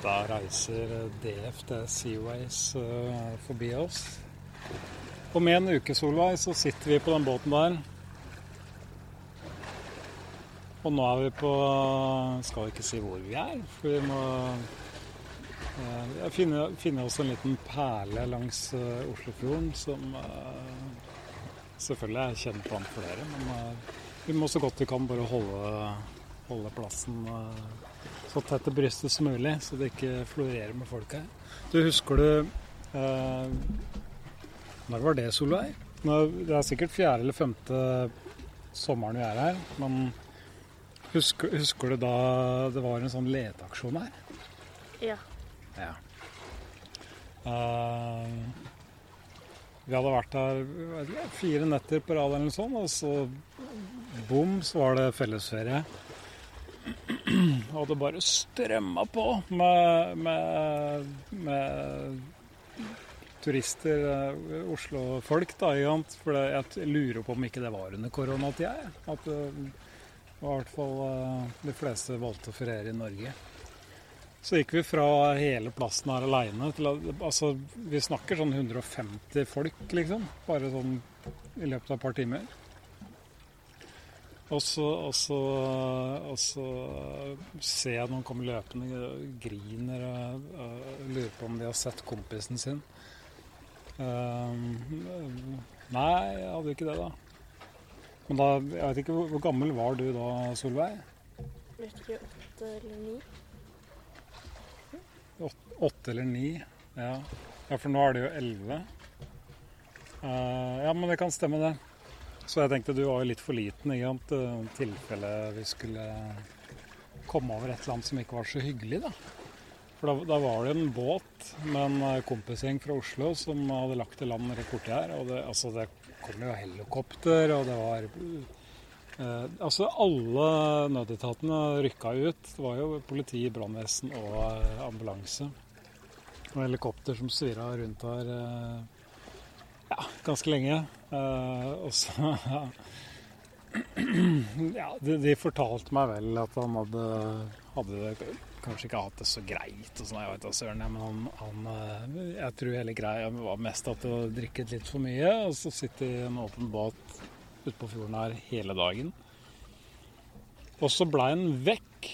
Da reiser DFT Seaways uh, forbi oss. Om en uke, Solveig, så sitter vi på den båten der. Og nå er vi på Skal ikke si hvor vi er, for vi må eh, finne, finne oss en liten perle langs eh, Oslofjorden som selvfølgelig er kjent blant flere, men vi må så godt vi kan bare holde, holde plassen så tett til brystet som mulig, så det ikke florerer med folk her. Du, husker du eh, Når var det, Solveig? Det er sikkert fjerde eller femte sommeren vi er her. Men husker, husker, du da det var en sånn leteaksjon her? Ja. ja. Eh, vi hadde vært her fire netter på rad eller noe sånt, og så bom, så var det fellesferie. Og det bare strømma på med, med, med turister, Oslo-folk, da. For jeg lurer på om ikke det var under koronatida. At det var i hvert fall de fleste valgte å feriere i Norge. Så gikk vi fra hele plassen her aleine til Altså, vi snakker sånn 150 folk, liksom. Bare sånn i løpet av et par timer. Og så, og, så, og så, ser jeg noen komme løpende og griner og, og lurer på om de har sett kompisen sin. Um, nei, jeg hadde ikke det, da. Men da, jeg vet ikke, hvor, gammel var du da, Solveig? Vet ikke, åtte eller ni. Åtte eller ni, ja. ja. For nå er det jo elleve. Uh, ja, men det kan stemme, det. Så jeg tenkte du var jo litt for liten i tilfelle vi skulle komme over et eller annet som ikke var så hyggelig, da. For da, da var det en båt med en kompisgjeng fra Oslo som hadde lagt til land rett borti her. Og det, altså, det kom jo helikopter, og det var eh, Altså alle nødetatene rykka ut. Det var jo politi, brannvesen og eh, ambulanse. Og helikopter som svirra rundt her. Eh, ja, ganske lenge. Uh, og så Ja, de, de, fortalte meg vel at han hadde, hadde kanskje ikke hatt det så greit og sånn, jeg da søren, men han, han, eh, Jeg tror hele greia var mest at det var drikket litt for mye, og så sitter i en åpen båt ute på fjorden her hele dagen. Og så blei han vekk.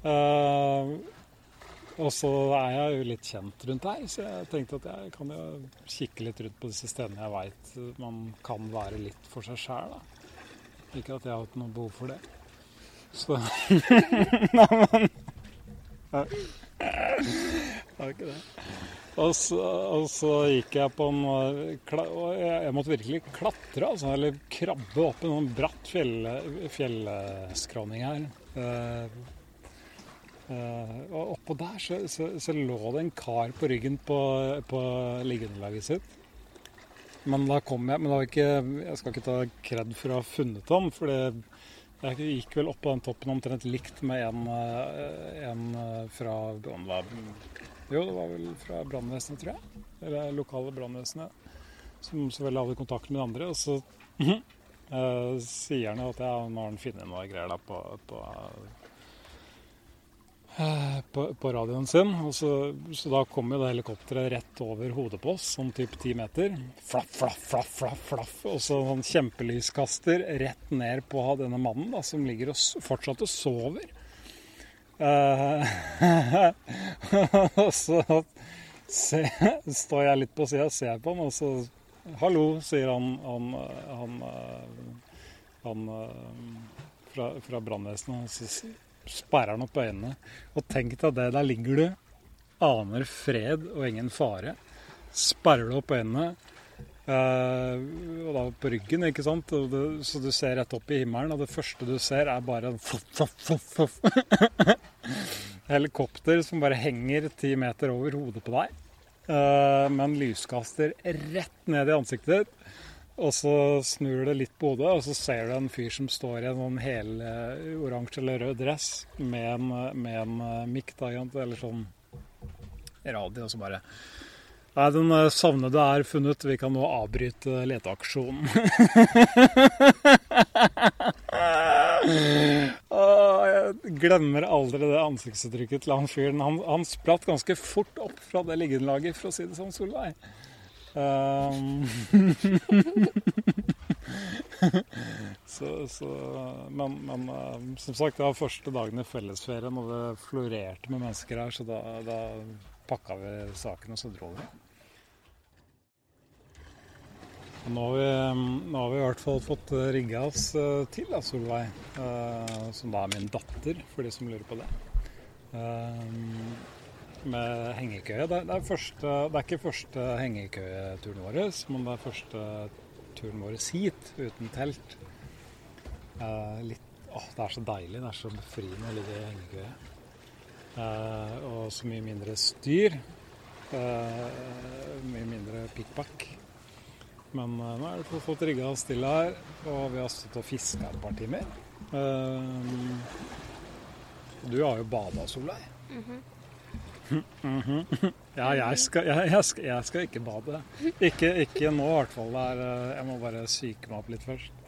Uh, og så er jeg jo litt kjent rundt her, så jeg tenkte at jeg kan jo kikke litt rundt på disse stedene jeg veit man kan være litt for seg sjæl. Ikke at jeg har hatt noe behov for det. Så Nei, men var ikke det. Og så, og så, gikk jeg på en og Jeg måtte virkelig klatre, altså, eller krabbe opp en sånn bratt fjell, fjellskråning her. Eh, og oppå der så, så, så, lå det en kar på ryggen på, på liggeunderlaget sitt. Men da kom jeg Men da ikke, jeg skal ikke ta kred for å ha funnet ham, for jeg gikk vel opp på den toppen omtrent likt med en, eh, en eh, fra Jo, det var vel fra brannvesenet, tror jeg. Eller lokale brannvesenet. Som så vel hadde kontakt med de andre. Og så uh, sier han at ja, nå har funnet noe greier da på, på på, på, radioen sin. Så, så, da kom jo det helikopteret rett over hodet på oss, sånn typ ti meter. Flaff, flaff, flaff, flaff, flaff. Og så sånn kjempelyskaster rett ned på denne mannen da, som ligger og fortsatt og sover. Uh, og så se, står jeg litt på sida og ser på han, og så 'Hallo', sier han, han, han, han, han fra, fra brannvesenet sperrer han opp øynene. Og tenk deg det, der ligger du, aner fred og ingen fare. Sperrer du opp øynene, uh, og da på ryggen, ikke sant, Du, så du ser rett opp i himmelen, og det første du ser, er bare en Helikopter som bare henger ti meter over hodet på deg, uh, med en lyskaster rett ned i ansiktet ditt. Og så snur det litt på hodet, og så ser du en fyr som står i en sånn hel oransje eller rød dress med en, med en uh, da, eller sånn radio, og så bare Nei, den uh, savnede er funnet. Vi kan nå avbryte leteaksjonen. jeg glemmer aldri det ansiktsuttrykket til han fyren. Han, han spratt ganske fort opp fra det liggeunderlaget, for å si det sånn, Solveig. Um, så, så, men, men um, som sagt, det var første dagen i fellesferien, og det florerte med mennesker her, så da, da pakka vi saken, og så dro vi. Og Nå har, vi, nå har vi i hvert fall fått rigga oss eh, til da, Solveig, eh, som da er min datter, for de som lurer på det. Eh, med hengekøye. Det det, er første, det er ikke første hengekøyeturen vår, men det er første turen vår hit uten telt. Eh, litt, å, det er så deilig, det er så befriende å ligge i hengekøye. Eh, og så mye mindre styr. Eh, mye mindre pikkpakk. Men uh, nå er det fått rigga oss til her, og vi har stått og fiska et par timer. Uh, du har jo bada, Solveig. Mm -hmm. Ja, jeg skal, jeg, jeg, skal, jeg skal, ikke bade. Ikke, ikke nå i hvert fall. Uh, jeg må bare syke meg opp litt først.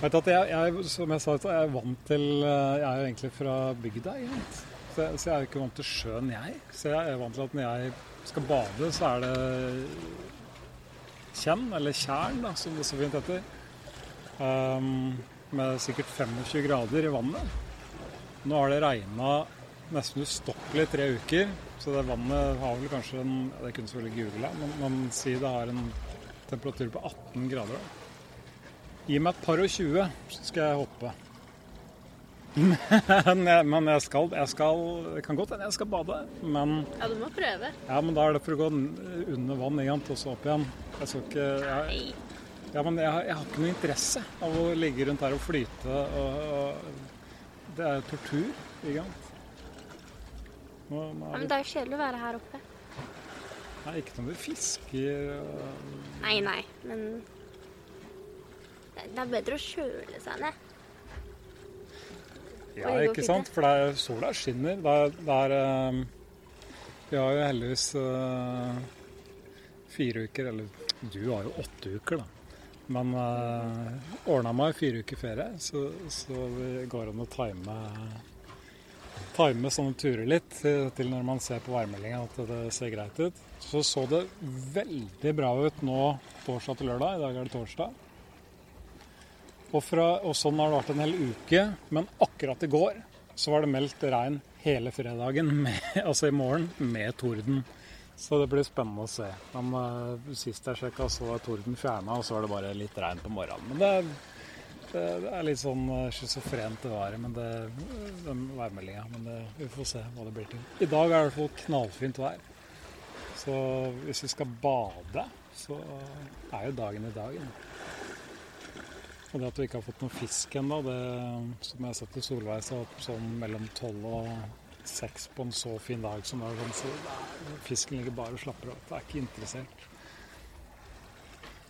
Vet at jeg, som jeg sa, jeg er vant til Jeg er jo egentlig fra bygda, så, så jeg er jo ikke vant til sjøen, jeg. Så jeg er vant til at når jeg skal bade, så er det Kjenn, eller Tjern, da, som det så fint heter. Um, med sikkert 25 grader i vannet. Nå har det regna nesten ustoppelig tre uker, så det vannet har vel kanskje en Det kunne selvfølgelig google, men man sier det har en temperatur på 18 grader. Gi meg et par og 20, så skal jeg hoppe. men jeg skal, jeg skal Det kan godt hende jeg skal bade, men Ja, du må prøve. Ja, men da er det for å gå under vann igjen, og så opp igjen. Jeg skal ikke jeg, Ja, men jeg, jeg, har ikke noe interesse av å ligge rundt her og flyte. Og, og det er tortur, ikke sant. Nå, er ja, men det er jo kjedelig å være her oppe. Nei, ikke når du fisker og... Nei, nei, men det er bedre å kjøle seg ned. Ja, ikke sant? For er, sola skinner. Det er, det er uh, Vi har jo heldigvis uh, fire uker, eller du har jo åtte uker, da. Men uh, ordna meg fire uker ferie, så, så det går an å time, time sånne turer litt til, til når man ser på værmeldinga at det ser greit ut. Så så det veldig bra ut nå torsdag til lørdag. I dag er det torsdag. Og, fra, og, sånn har det vært en hel uke. Men akkurat i går så var det meldt regn hele fredagen, med, altså i morgen, med torden. Så det blir spennende å se. Men uh, Sist jeg sjekka, så var torden fjerna, og så var det bare litt regn på morgenen. Men det det, er litt sånn uh, schizofrent det været, men det, den værmeldinga. Men det, vi får se hva det blir til. I dag er det i hvert fall knallfint vær. Så hvis vi skal bade, så er jo dagen i dagen. Og det at vi ikke har fått noe fisk ennå, det som jeg har sett i Solveig så sånn mellom tolv og seks på en så fin dag som det er, så fisken ligger bare og slapper av. Det er ikke interessert.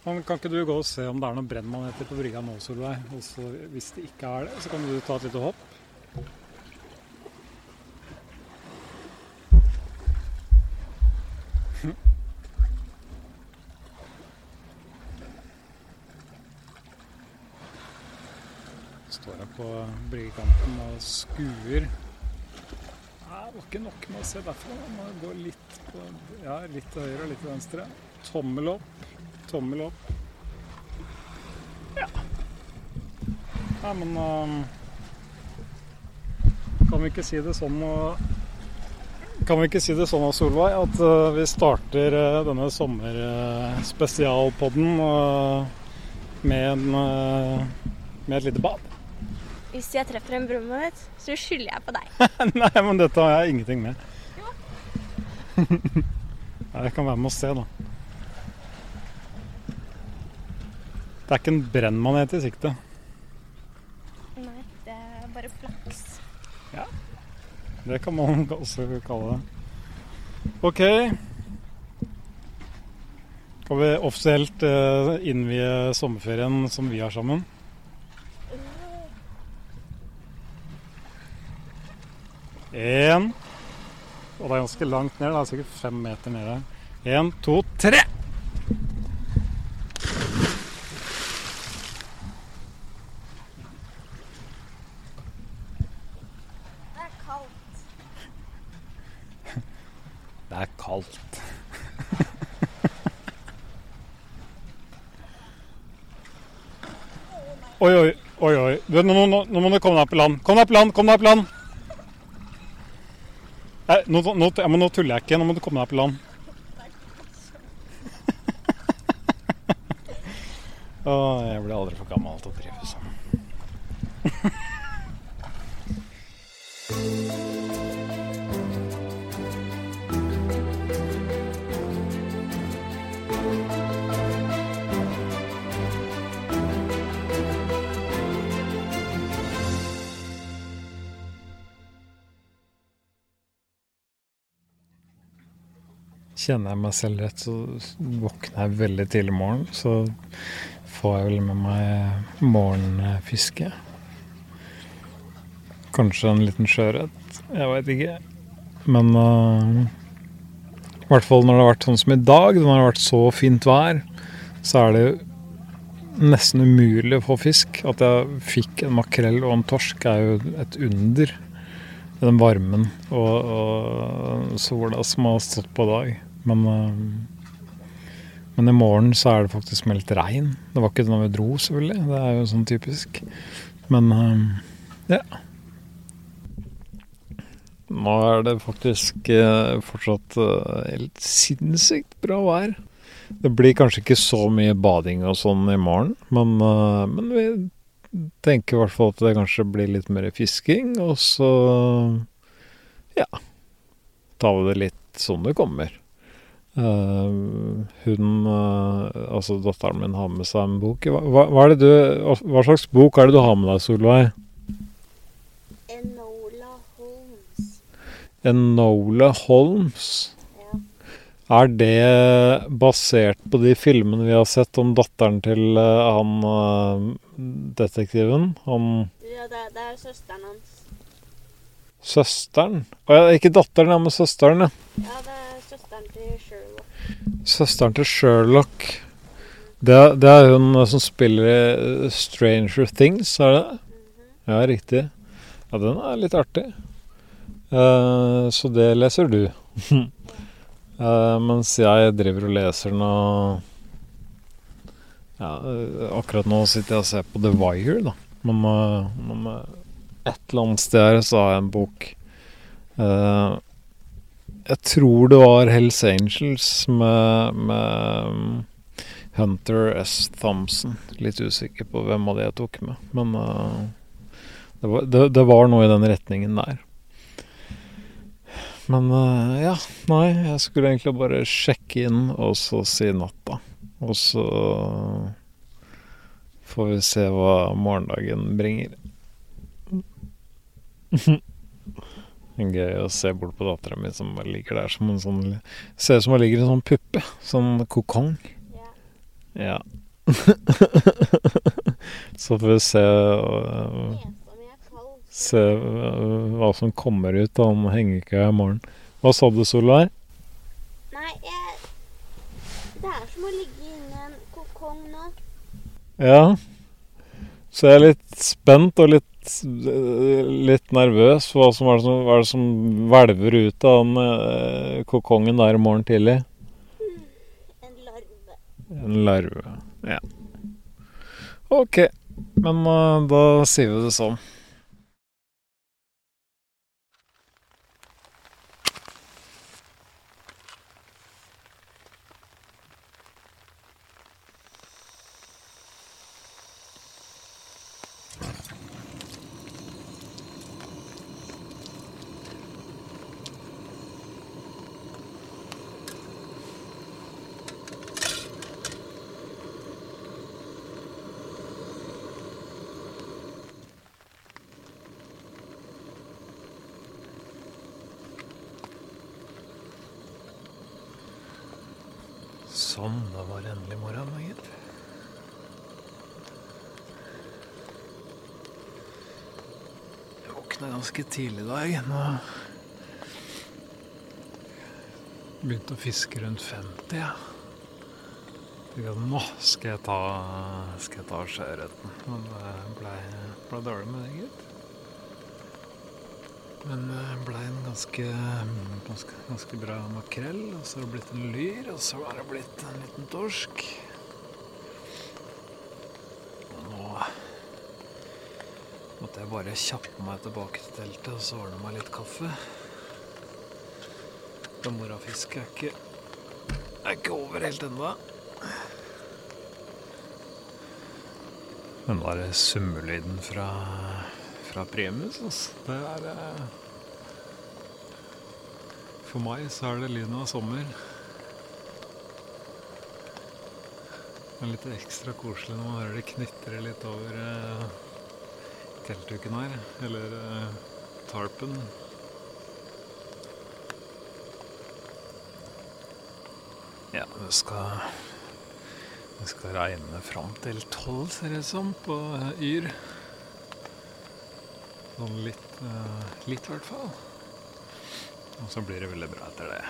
Men kan ikke du gå og se om det er noen brennmaneter på brygga nå, Solveig? Og så, hvis det ikke er det, så kan du ta et lite hopp. på bryggekanten og skuer. Det var ikke nok med å se derfra. Man må gå litt, på, ja, litt til høyre og litt til venstre. Tommel opp, tommel opp. Ja. Nei, men um, Kan vi ikke si det sånn kan vi ikke si det sånn, Solveig, at uh, vi starter uh, denne sommerspesialpodden uh, med, en, med et lite bad? Hvis jeg treffer en brummet, så skylder jeg på deg. Nei, men dette har jeg ingenting med. Jo. jeg kan være med og se, da. Det er ikke en brennmanet i sikte. Nei, det er bare flaks. Ja. Det kan man også kalle det. OK. Skal vi offisielt uh, innvie sommerferien som vi har sammen? Én Og det er ganske langt ned. Det er sikkert fem meter nede. Én, to, tre! kaldt. oi, oi, oi. oi. Du, nå, komme deg på land. Kom deg på land! Kom deg på land! Nei, nå, nå, men nå tuller jeg ikke. Nå må du komme deg på land. Å, jeg blir aldri for gammel til å drive Kjenner jeg meg selv rett, så våkner jeg veldig tidlig i morgen. Så får jeg vel med meg morgenfiske. Kanskje en liten sjøørret. Jeg veit ikke. Men uh, i hvert fall når det har vært sånn som i dag, når det har vært så fint vær, så er det nesten umulig å få fisk. At jeg fikk en makrell og en torsk er jo et under. Den varmen og, og sola som har stått på dag. Men, uh, men i morgen så er det faktisk meldt regn. Det var ikke det når vi dro, selvfølgelig. Det er jo sånn typisk. Men uh, ja. Nå er det faktisk uh, fortsatt helt sinnssykt bra vær. Det blir kanskje ikke så mye bading og sånn i morgen, men, men vi tenker i hvert fall at det kanskje blir litt mer fisking. Og så ja tar vi det litt sånn det kommer. Uh, hun, uh, altså datteren min, har med seg en bok. Hva, hva, du, hva, slags bok er det du har med deg, Solveig? Enola Holmes. Enola Holmes? Ja. Er det basert på de filmene vi har sett om datteren til uh, han detektiven? Han Ja, det, det er søsteren hans. Søsteren? Å ja, ikke datteren, men søsteren, ja. Ja, det er søsteren til Sherlock. Søsteren til Sherlock. Det, det er hun som spiller i Stranger Things, er det? Ja, riktig. Ja, den er litt artig. Uh, så det leser du. uh, mens jeg driver og leser noe ja, Akkurat nå sitter jeg og ser på The Wire, da. Men, uh, et eller annet sted her så har jeg en bok uh, Jeg tror det var Hells Angels med, med, Hunter S. Thompson. Litt usikker på hvem av de jeg tok med. Men uh, det, var, det, det, var, noe i den retningen der. Men uh, ja, nei, jeg skulle egentlig bare sjekke inn og så si natta. Og så får vi se hva morgendagen bringer. Gøy å se bort på dattera mi som ligger der som en sånn Ser ut som hun ligger i en sånn puppe. Sånn kokong. Ja. Ja. Så får vi se uh. Se uh, hva som kommer ut av den hengekøya i morgen. Hva sa du, Solveig? Nei, jeg Det er som å ligge inni en kokong nå. Ja. Så jeg er litt spent og litt litt nervøs hva som er det som, hva er det som hvelver ut av den eh, kokongen der i morgen tidlig. En larve. En larve. Ja. OK. Men uh, da sier vi det sånn. Sånn, da var det endelig morgen, da, gitt. Jeg våkna ganske tidlig i dag. Nå begynte å fiske rundt 50, ja. Tenkte nå skal jeg ta, skal jeg ta sjøørreten. Men det ble, ble dårlig med det, gitt. Men det ble en ganske, ganske, ganske bra makrell. Og så har det blitt en lyr, og så har det blitt en liten torsk. Og nå måtte jeg bare kjappe meg tilbake til teltet og så ordne meg litt kaffe. For morafisket er ikke, er ikke over helt ennå. Men var det summelyden fra, fra Primus, altså. Det er eh, For meg så er det lyden av sommer. Er litt ekstra koselig når man hører det knitre litt over eh, teltduken her. Eller eh, tarpen. Ja, det skal Det skal regne fram til tolv, ser det ut som, på eh, Yr. Sånn litt, uh, litt i hvert fall. Og så blir det veldig bra etter det.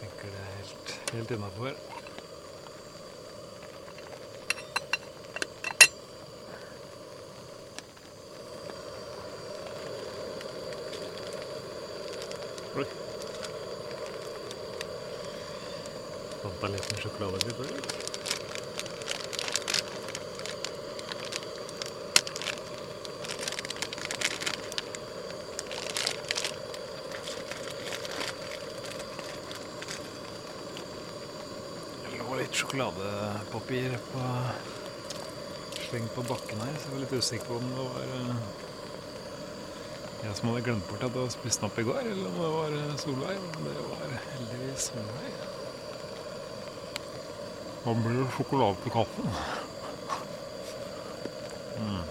Tenker det er helt, helt innafor. Oi. Fant deg en liten sjokoladebit der. Det lå litt sjokoladepapir på slengt på bakken her, så jeg var litt usikker på om det var eh, jeg som hadde glemt bort at jeg hadde spist den opp i går, eller om det var eh, Solveig. Men det var heldigvis Solveig. Da blir det sjokolade til kaffen. Mm.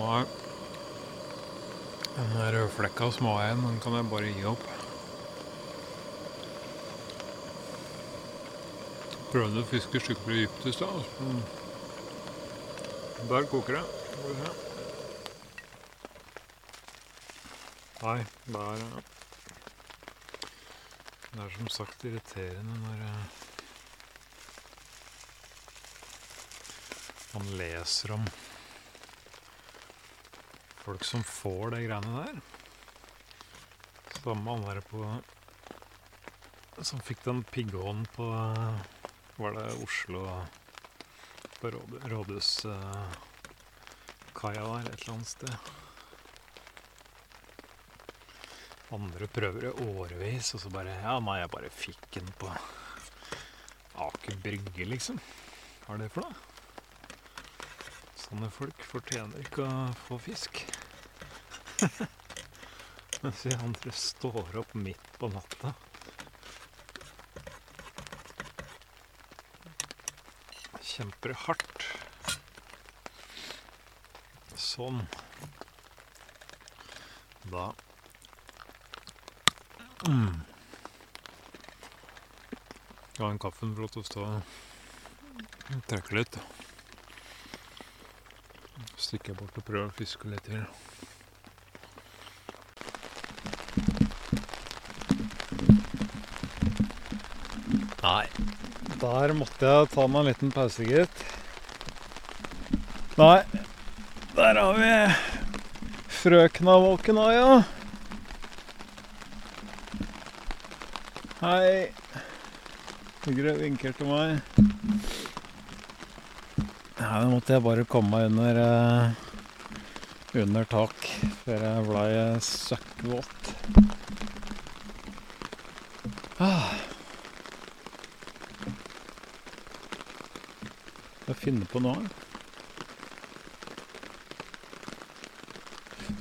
Nei. Den der rødflekka småeien, den kan jeg bare gi opp. Prøvde å fiske skikkelig dypt i stad. Der koker det. Skal vi se. Nei, er eh, Det er som sagt irriterende når eh, man leser om folk som får de greiene der. Samme han på Som fikk den pigghånden på Var det Oslo På råd, rådhuskaia der, et eller annet sted. Andre prøver i årevis, og så bare Ja, nei, jeg bare fikk den på Aker Brygge, liksom. Hva er det for noe? Sånne folk fortjener ikke å få fisk. Mens vi andre står opp midt på natta. Kjemper hardt. Sånn. Da mm. La den kaffen for å stå og trekke litt. Stikker jeg bort og prøver å fiske litt til. Nei. Der måtte jeg ta meg en liten pause, gitt. Nei, der har vi frøkna våken Hei. Hei. Sigrid vinker til meg. Nei, nå måtte jeg bare komme meg under, eh, under tak før jeg blei søkkvåt. Ah. Jeg finne på noe.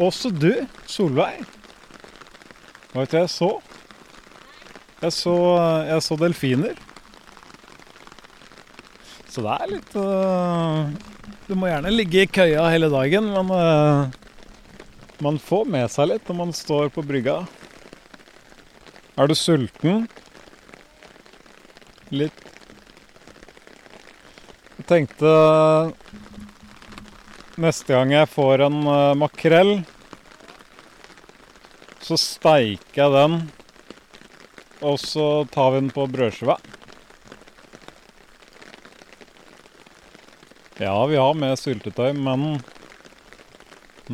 Også du, Solveig. Vet du hva jeg så? Jeg så, jeg så delfiner. Så det er litt uh, Du må gjerne ligge i køya hele dagen, men uh, man får med seg litt når man står på brygga. Er du sulten? Jeg tenkte neste gang jeg får en øh, makrell, så steiker jeg den, og så tar vi den på brødskiva. Ja, vi har med syltetøy, men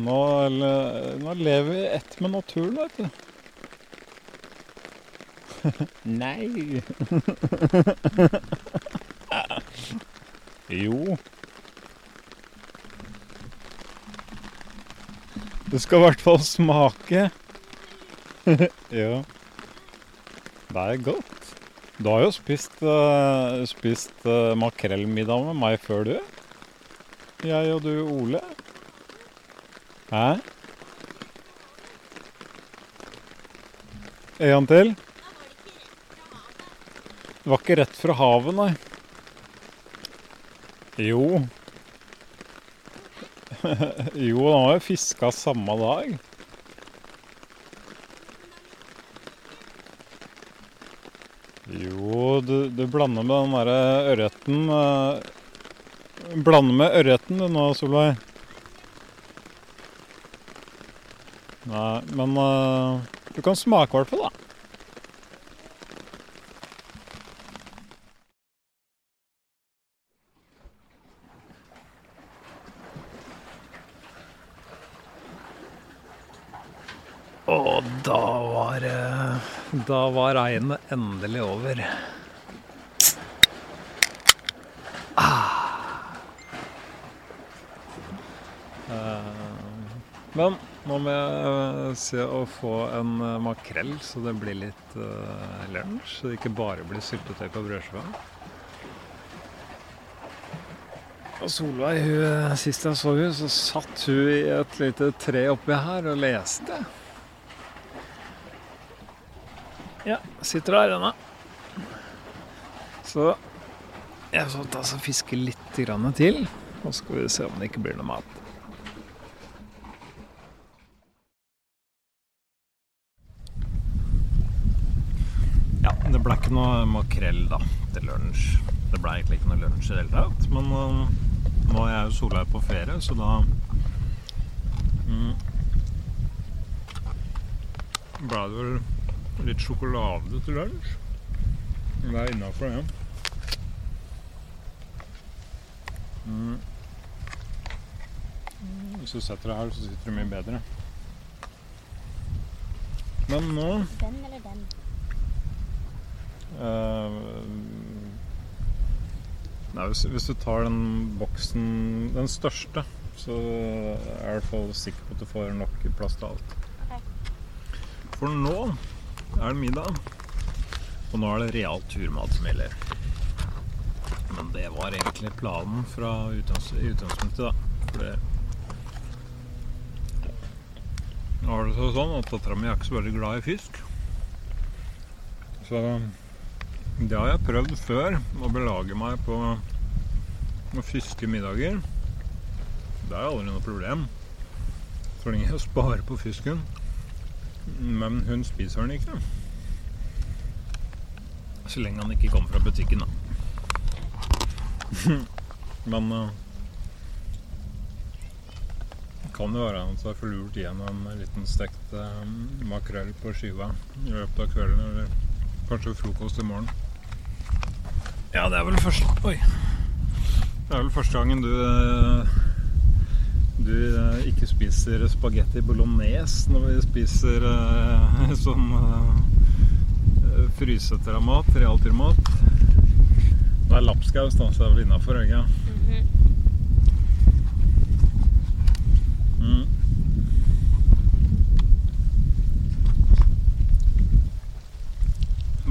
nå, eller, nå lever vi ett med naturen, vet du. Nei. jo. Det skal i hvert fall smake. ja. Det er godt. Du har jo spist, uh, spist uh, makrellmiddag med meg før, du. Jeg og du, Ole. Hæ? En til. Det var ikke rett fra havet, nei. Jo. jo, han har jo fiska samme dag. Jo, du, du blander med den derre ørreten uh, Blander med ørreten du nå, Solveig. Nei, men uh, du kan smake i hvert fall, da. Og da var Da var regnet endelig over. Ah. Men nå må jeg se å få en makrell, så det blir litt lunsj. Så det ikke bare blir syltetøy på brødskiva. Og Solveig, hun, sist jeg så hun, så satt hun i et lite tre oppi her og leste. Ja, sitter der ennå. Så jeg får ta og fiske litt til. Og så skal vi se om det ikke blir noe mat. Ja, det ble ikke noe makrell da til lunsj. Det ble egentlig ikke noe lunsj i det hele tatt. Men uh, nå er jeg jo Solveig på ferie, så da mm, ble det vel litt sjokolade til lunsj. Det er innafor, det. Ja. Mm. Hvis du setter deg her, så sitter du mye bedre. Men nå Den eller den? Uh, Nei, hvis, hvis du tar den boksen, den største, så er du i hvert fall sikker på at du får nok plass til alt. For nå er det middag. Og nå er det real turmat som gjelder. Men det var egentlig planen fra utgangspunktet, da. For Nå er det sånn at dattera mi er ikke så veldig glad i fisk. Så det har jeg prøvd før, å belage meg på å fiske middager. Det er aldri noe problem. Så lenge jeg sparer på fisken. Men hun spiser den ikke. Så lenge han ikke kommer fra butikken, da. Men uh, kan det være at jeg har forlurt gjennom en liten stekt uh, makrell på skiva i løpet av kvelden, eller kanskje frokost i morgen. Ja, det er vel første Oi. Det er vel første gangen du uh, du eh, ikke spiser spagetti bolognese når vi spiser eh, sånn eh, frysete mat, realtyrmat. Det er lapskaus, da, så det er vel innafor, ikke mm.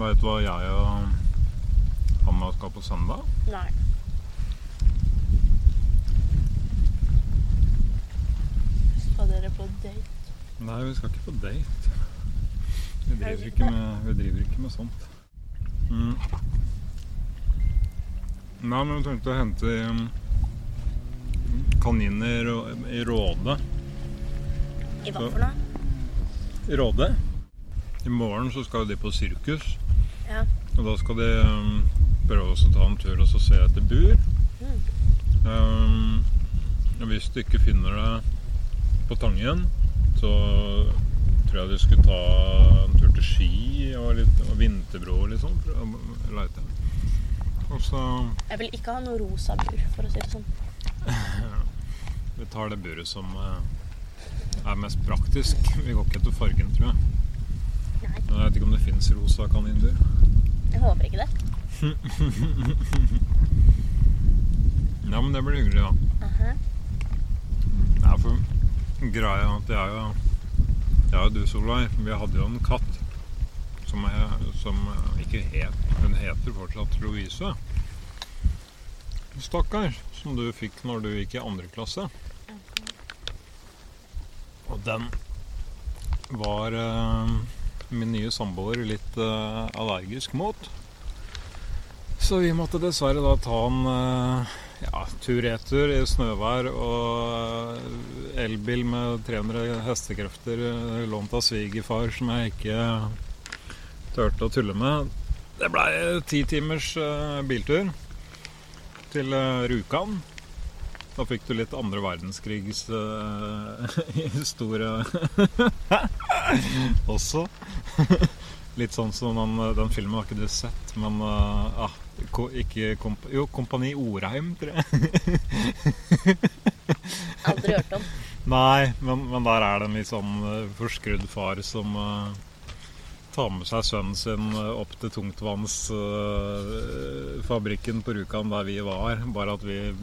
Veit du hva jeg og Hanna skal på søndag? Nei. Skal dere på date? Nei, vi skal ikke på date. Vi driver ikke med, vi driver ikke med sånt. Mm. Nei, men vi tenkte å hente um, kaniner i Råde. I hva for noe? I Råde. I morgen så skal de på sirkus. Ja. Og da skal de um, prøve å ta en tur og så se etter bur. Mm. Um, hvis du ikke finner det på Tangen, så tror jeg du skulle ta en tur til Ski og, litt, og Vinterbro og litt sånn. For å leite. Og så Jeg vil ikke ha noe rosa bur, for å si det sånn. Vi tar det buret som eh, er mest praktisk. Vi går ikke etter fargen, tror jeg. Nei, Jeg vet ikke om det fins rosa kaninbur. jeg håper ikke det. Ja, men det blir hyggelig, da. Aha. Ja, for greia at jeg og, jeg og du, Solveig, vi hadde jo en katt som, er, som ikke het Hun heter fortsatt Louise. Stakkar. Som du fikk når du gikk i andre klasse. Og den var eh, min nye samboer litt eh, allergisk mot. Så vi måtte dessverre da ta en eh, ja, tur-retur i snøvær og elbil med 300 hestekrefter lånt av svigerfar som jeg ikke turte å tulle med. Det blei ti timers eh, biltur til eh, Rjukan. Da fikk du litt andre verdenskrigs uh, historie også. Litt sånn som den, den filmen har ikke du sett, men uh, ko, ikke komp Jo, Kompani Orheim, tror jeg. Aldri hørt om. Nei, men, men der er det en litt sånn eh, forskrudd far som uh, tar med seg sønnen sin eh, opp til tungtvannsfabrikken på Rjukan der vi var. Bare at vi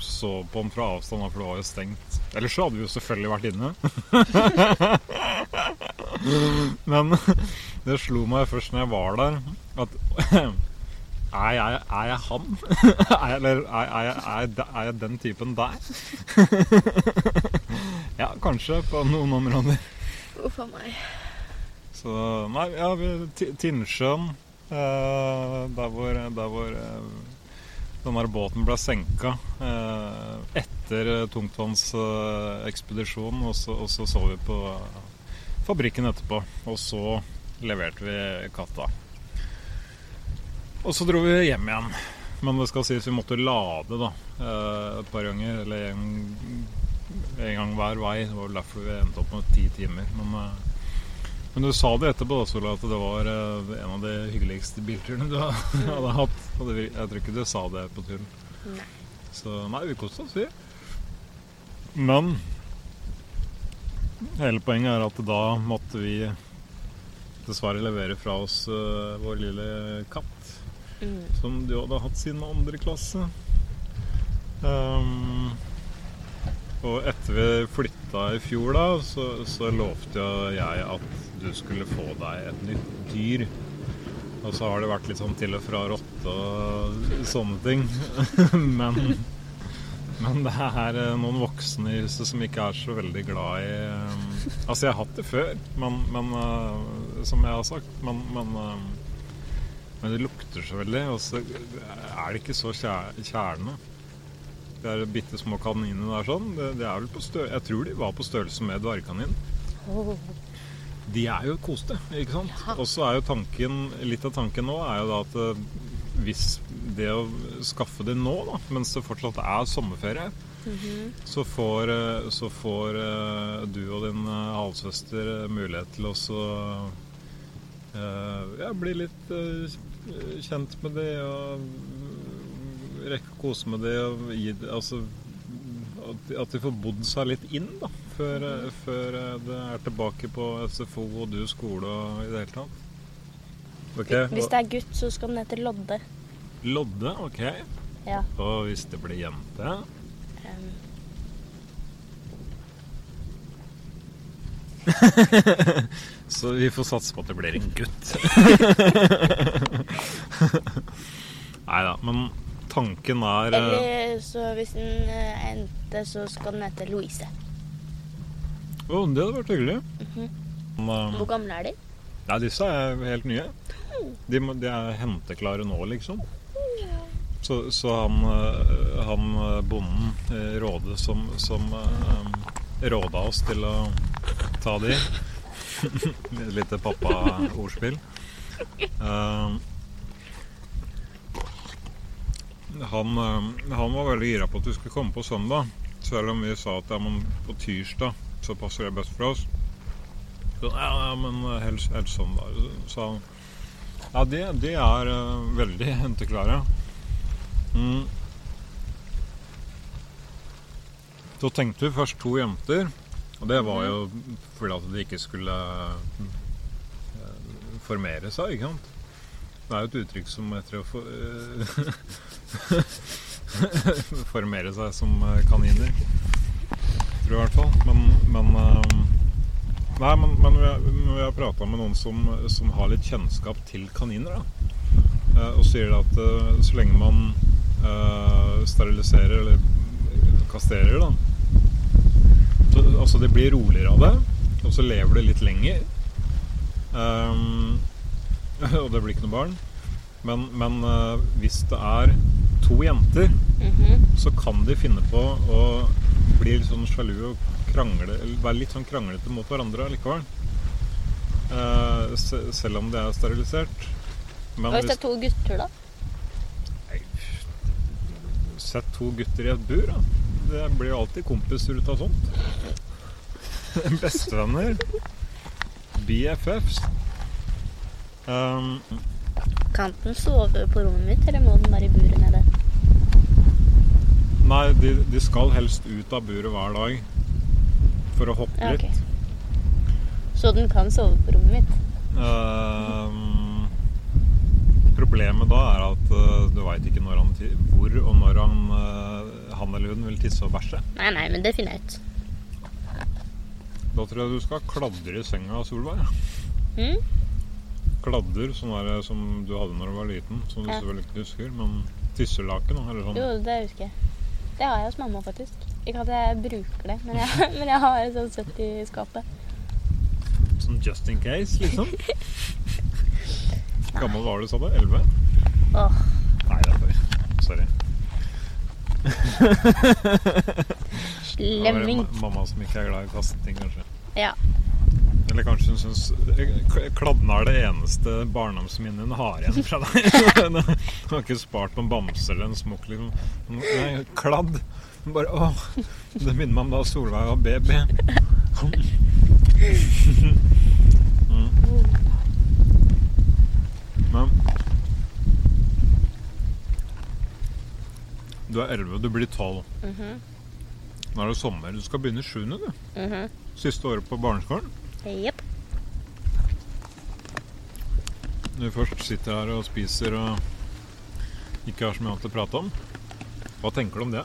så på den fra avstand, for det var jo stengt. Ellers så hadde vi jo selvfølgelig vært inne. men det slo meg først når jeg var der, at er jeg, er jeg han? er jeg, eller er, jeg, er, jeg, den typen der? ja, kanskje på noen områder. Uff a meg. Så nei, ja, Tinnsjøen, eh, der hvor, der hvor eh, den der båten ble senka eh, etter tungtvannsekspedisjonen, og, så- og så så vi på fabrikken etterpå. Og så leverte vi katta. Og så dro vi hjem igjen. Men det skal sies vi måtte lade da, eh, et par ganger. Eller en, en gang hver vei. Det var vel derfor vi endte opp med ti timer. Men, eh, men du sa det etterpå, da, Sola, at det var eh, en av de hyggeligste bilturene du hadde hatt. Og jeg tror ikke du sa det på turen. Nei. Så nei, vi koste oss, vi. Men hele poenget er at da måtte vi dessverre levere fra oss vår lille katt Mm. som du hadde hatt siden andre klasse. Um, og etter vi flytta i fjor, da, så, så lovte jeg at du skulle få deg et nytt dyr. Og så har det vært litt sånn til og fra rotte og sånne ting. men, men det er eh, noen voksne i huset som ikke er så veldig glad i eh, Altså, jeg har hatt det før, men, men eh, som jeg har sagt. Men, men eh, men det lukter så veldig, og så er det ikke så kjær- kjærende. De er bitte små kaninene der sånn. Det, det er vel på stø Jeg tror de var på størrelse med dvergkanin. Oh. De er jo koste, ikke sant? Ja. Og så er jo tanken Litt av tanken nå er jo da at eh, hvis det å skaffe det nå, da, mens det fortsatt er sommerferie, Mhm. så får, eh, så får eh, du og din halvsøster mulighet til å så eh, ja, bli litt eh, kjent med det og mm, rekke å kose med det og gi Altså at de- får bodd seg litt inn, da. Før, eh, før eh, det er tilbake på SFO og du skole og i det hele tatt. Okay. Hvis det er gutt, så skal den hete Lodde. Lodde, ok. Ja. Og hvis det blir jente Um, Så vi får satse på at det blir en gutt. Nei da, men tanken er eh, eller så hvis den endte er jente, så skal den hete Louise. Å, det hadde vært hyggelig. Mhm. Men, eh, Hvor gamle er de? Nei, disse er helt nye. De, de er henteklare nå, liksom. Så, så han, eh, han eh, bonden Råde som, som eh, råda oss til å ta de Et lite pappa-ordspill. Uh, han, eh, han var veldig gira på at vi skulle komme på søndag. Selv om vi sa at ja, på tirsdag så passer det best for oss. Så, ja, ja, men helst, helst søndag, Så han. Ja, de, de er uh, veldig henteklare. Mm. Så tenkte vi først to jenter, og det var jo fordi at de ikke skulle eh, formere seg, ikke sant. Det er jo et uttrykk som etter å for, eh, formere seg som eh, kaniner. Tror jeg i hvert fall. Men, men Nei, men, men vi har, prata med noen som, som har litt kjennskap til kaniner, da. Og sier at så lenge man steriliserer eller kastrerer, da så, Altså, det blir roligere av det, og så lever det litt lenger. Um, og det blir ikke noe barn. Men, men uh, hvis det er to jenter, Mhm. så kan de finne på å bli litt sånn sjalu og krangle, eller være litt sånn kranglete mot hverandre likevel. Uh, se, selv om det er sterilisert. Men Hva hvis det er to gutter, da? Nei, Sett to gutter i et bur, da. Det blir jo alltid kompiser ut av sånt. Bestevenner. BFFs. Um, Kan den sove på rommet mitt, eller må den være i buret nede? nei, de, de skal helst ut av buret hver dag for å hoppe Ja, ok. litt. Så den kan sove på rommet mitt? Um, problemet da er at uh, du veit ikke han, hvor og når han, uh, han eller hun vil tisse og bæsje. Nei, nei, men det finner jeg ut. Da tror jeg du skal kladre i senga, Solveig. Mm? Kladder, sånn der som du hadde når du var liten. Som du Ja. selvfølgelig ikke husker. Men tisselaken, eller sånn. Jo, det husker jeg. Det har jeg hos mamma, faktisk. Ikke at jeg bruker det, men jeg, men jeg har et sånt sett i skapet. Sånn just in case, liksom. Gammel var du, sa du? Elleve? Åh, Nei, det er for Sorry. Det var slemming. mamma som ikke er glad i å kaste ting, kanskje. Ja. Eller kanskje hun syns kladden er det eneste barndomsminnet hun har igjen fra deg. Hun har ikke spart noen bamse eller en smokk. Liksom. Nei, kladd. Hun Bare, åh, det minner meg om da Solveig var baby. Mm. Men Du er 11, du blir 12. Mhm, Nå er det sommer. Du skal begynne i 7., du. mhm. Siste året på barneskolen. Jepp. Når vi først sitter her og spiser og ikke har så mye annet å prate om. Hva tenker du om det?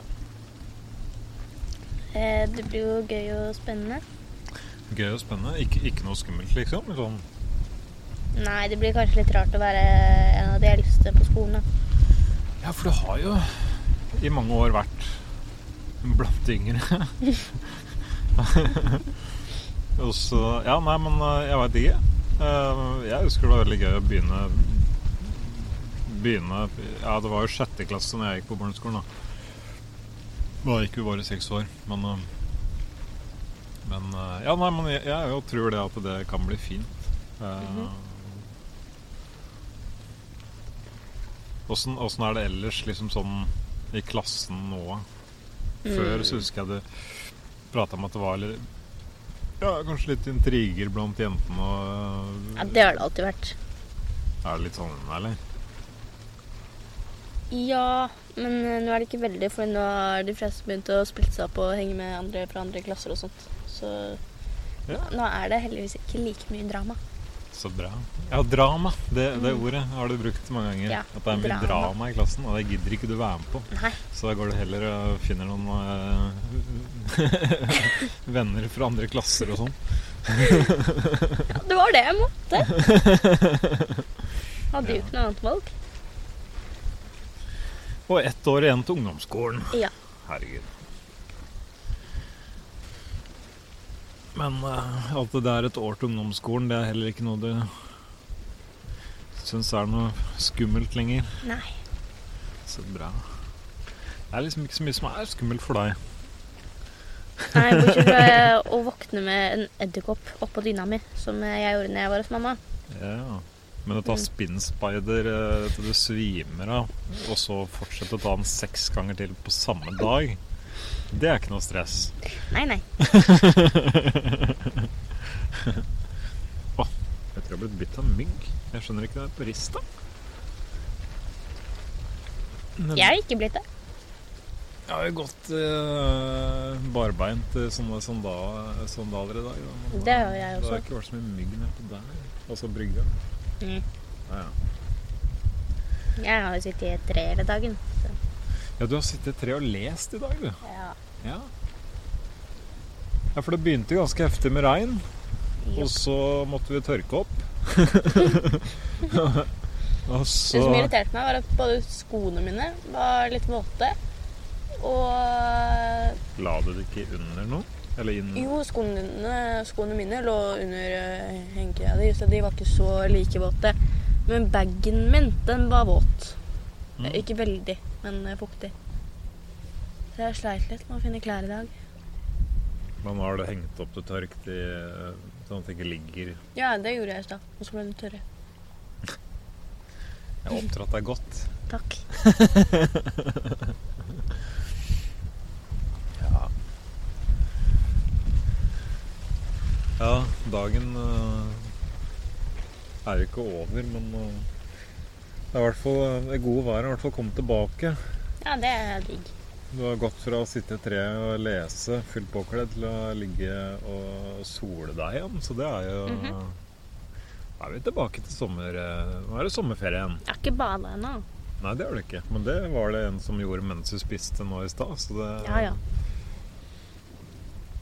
Eh, Det blir jo gøy og spennende. Gøy og spennende. Ikke, ikke noe skummelt, liksom? Sånn. Nei, det blir kanskje litt rart å være en av de eldste på skolen. da. Ja, for du har jo i mange år vært blant yngre. og så Ja, nei, men eh, jeg veit ikke. Eh, Jeg husker det var veldig gøy å begynne Begynne Ja, det var jo sjette klasse når jeg gikk på barneskolen, da. Da gikk vi bare seks år, men eh, Men Ja, nei, men jeg, jeg tror det at det kan bli fint. Åssen åssen er det ellers liksom sånn i klassen nå? Før Mm. så husker jeg det prata om at det var litt Ja, kanskje litt intriger blant jentene og Ja, Det har det alltid vært. Er det litt sånn, eller? Ja, men eh, nå er det ikke veldig, for nå har de fleste begynt å splitte seg opp og henge med andre fra andre klasser og sånt. Så Ja. nå er det heldigvis ikke like mye drama. Så bra. Ja, drama. Det, det ordet har du brukt mange ganger. Mm. Ja, at det er mye drama. drama. i klassen, og det gidder ikke du være med på. Nei. Så da går du heller og finner noen eh, venner fra andre klasser og sånn. Ja, det var det jeg måtte. Hadde jo ikke noe annet valg. Og ett år igjen til ungdomsskolen. Ja. Herregud. Men uh, at det er et år til ungdomsskolen, det er heller ikke noe du syns er noe skummelt lenger. Nei. Så bra. Det er liksom ikke så mye som er skummelt for deg. Nei, Bortsett fra å våkne med en edderkopp oppå dyna mi, som jeg gjorde når jeg var hos mamma. Ja. Men å ta spinnspeider spinnspider eh, til du svimer av, og så fortsette å ta den seks ganger til på samme dag, det er ikke noe stress. Nei, nei. Jeg tror jeg har blitt bitt av mygg. Jeg skjønner ikke det er på rista. Men- Jeg har ikke blitt det. Jeg har jo gått uh, barbeint i sånne sandal, sandaler i dag. Da. Det har jeg også. Det har ikke vært så mye mygg nedpå der. Altså brygga. Mm. Ja, ja. Jeg har jo sittet i et tre hele dagen. Så. Ja, du har sittet i tre og lest i dag, du. Ja. Ja. ja, for det begynte ganske heftig med regn, Jo. og så måtte vi tørke opp. og Det som irriterte meg, var at både skoene mine var litt våte. Og La du det ikke under noe? Eller inn? jo, skoene, skoene mine lå under uh, hengekøya di, så de var ikke så like våte. Men bagen min, den var våt. Mm. Eh, Ikke veldig, men eh, fuktig. Så jeg sleit litt med å finne klær i dag. Man har det hengt opp til tørk eh, sånn at det ikke ligger Ja, det gjorde jeg i stad. Og så ble de tørre. Jeg har oppdratt deg godt. Takk. Ja. Ja, dagen eh, er jo ikke over, men det er i hvert fall det gode været har i kommet tilbake. Ja, det er digg. Du har gått fra å sitte i treet og lese fullt påkledd til å ligge og sole deg igjen, så det er jo Mhm. Da er vi tilbake til sommer... eh, Nå er det sommerferie igjen. Jeg har ikke bada ennå. Nei, det har du ikke. Men det var det en som gjorde mens du spiste nå i stad. Så det Ja, ja.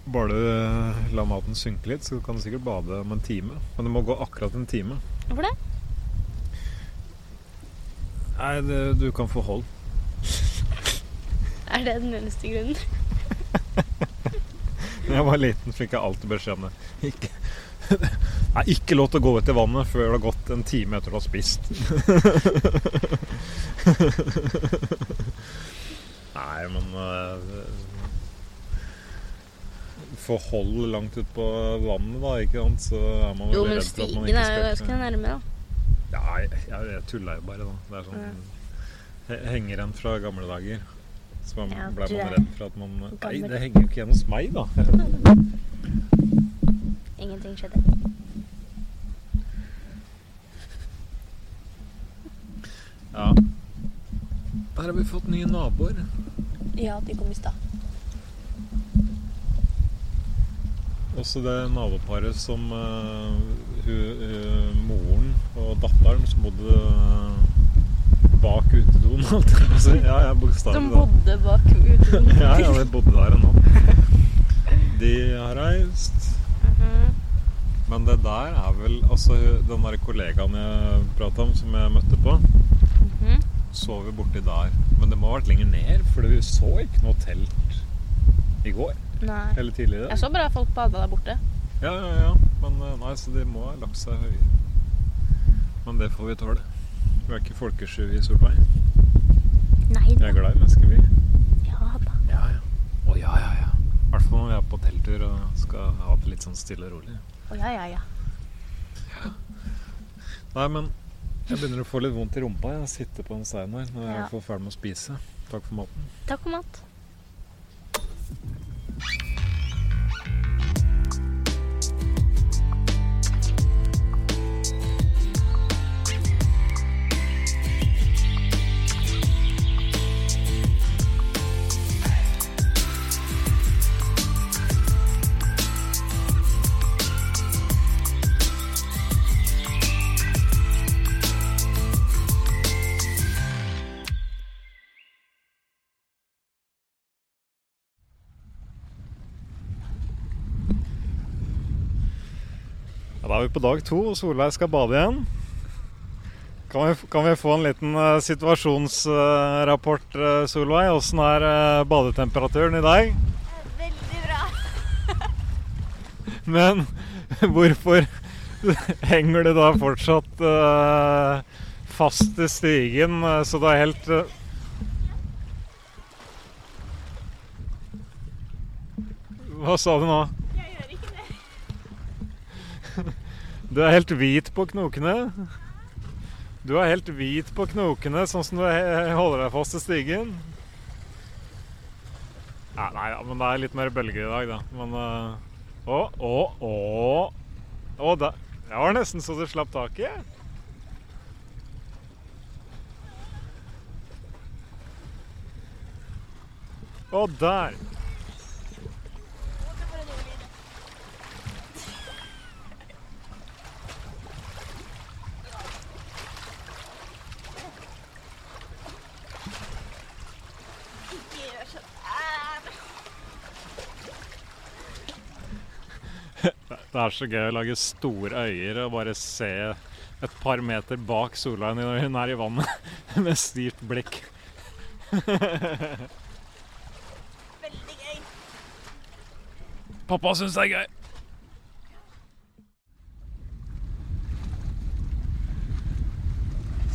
Bare du eh, la maten synke litt, så kan du sikkert bade om en time. Men det må gå akkurat en time. Hvorfor det? Nei, det, du kan få hold. Er det den eneste grunnen? Da jeg var liten, fikk jeg alltid beskjed om det. Ikke, Nei, ikke lov til å gå ut i vannet før det har gått en time etter du har spist. Nei, men uh, Få hold langt ut på vannet, da, ikke sant? Så er man Jo, veldig men redd for at man stigen ikke er jo ganske nærme, da. Ja, jeg, jeg, tulla jo bare, da. Det er sånn he- henger igjen fra gamle dager. Så man, Ja, ble man redd for at man Nei, det henger jo ikke igjen hos meg, da. Ingenting skjedde. Ja. Der har vi fått nye naboer. Ja, de kom i stad. Også det naboparet som eh, hun, moren og datteren som bodde eh, bak utedoen. holdt jeg på å si. ja, bokstavelig Som bodde bak utedoen. Ja, ja, de bodde der ennå. De har reist. Mhm. Men det der er vel Altså, den der kollegaen jeg prata om, som jeg møtte på, Mhm. sov jo borti der. Men det må ha vært lenger ned, for vi så ikke noe telt i går. Nei. Eller tidligere. Jeg så bare folk bada der borte. Ja, ja, ja. Men eh, nei, så de må ha lagt seg høyere. Men det får vi tåle. Vi er ikke folkesky i Solveig. Nei da. Vi er glad i mennesker, vi. Ja da. Ja, ja. Å ja, ja, ja. I hvert fall når vi er på telttur og skal ha det litt sånn stille og rolig. Å ja, ja, ja. Nei, men jeg begynner å få litt vondt i rumpa. Jeg sitter på en stein her når jeg Ja. hvert ferdig med å spise. Takk for maten. Takk for mat. Er vi på dag to, og Solveig skal bade igjen. Kan vi, kan vi få en liten uh, situasjonsrapport, uh, Solveig? Åssen er uh, badetemperaturen i dag? Veldig bra. Men hvorfor henger du da fortsatt fast i stigen, så det er helt Hva sa du nå? Jeg gjør ikke det. Du er helt hvit på knokene. Du er helt hvit på knokene, sånn som du holder deg fast i stigen. Ja, nei, ja, men det er litt mer bølger i dag, da. Men eh, Å, å, å. Å, det var nesten så du slapp taket. Og der! Det er så gøy å lage store øyer og bare se et par meter bak Solveig når hun er i vannet med stivt blikk. Veldig gøy. Pappa syns det er gøy.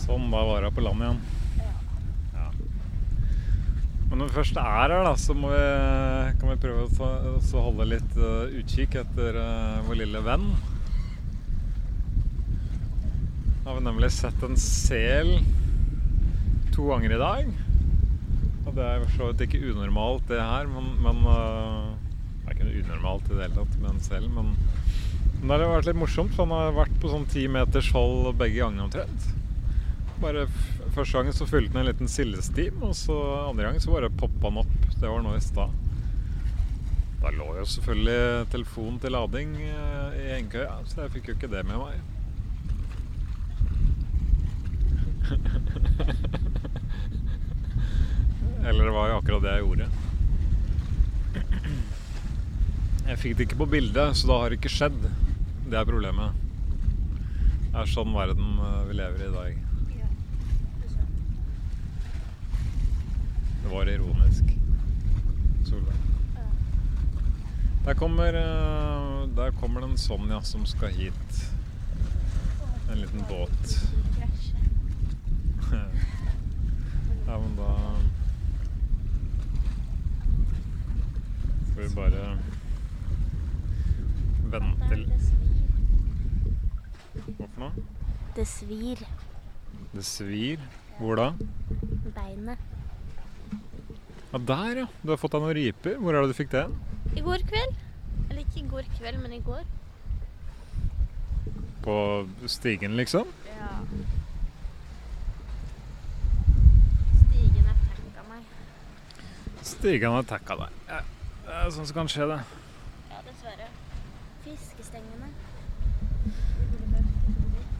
Sånn, da var hun på land igjen. Men når vi først er her, da, så vi, kan vi prøve å så holde litt uh, utkikk etter uh, vår lille venn. Da har vi nemlig sett en sel to ganger i dag. Og det er for så vidt ikke unormalt, det her, men, men uh, Det er ikke unormalt i det hele tatt med en sel, men, men det har vært litt morsomt, for han har vært på sånn ti meters hold begge gangene omtrent. Bare Første gangen så fulgte den en liten sildestim, og så andre gangen så bare poppa den opp. Det var nå i stad. Da lå jo selvfølgelig telefonen til lading i i hengekøya, så jeg fikk jo ikke det med meg. Eller det var jo akkurat det jeg gjorde. Jeg fikk det ikke på bildet, så da har det ikke skjedd. Det er problemet. Det er sånn verden eh, vi lever i i dag. Ja. Det var ironisk. Solveig. Der kommer, eh, der kommer den en Sonja som skal hit. En liten båt. Ja, men da Får vi bare vente. Hva for noe? Det svir. Det svir. Hvor da? Beinet. Ja, der, ja. Du har fått deg noen riper. Hvor er det du fikk det? I går kveld. Eller ikke i går kveld, men i går. På stigen, liksom? Ja. Stigen attacka meg. Stigen har tagga deg. Ja, det er sånn som kan skje, det. Ja, dessverre. Fiskestengene.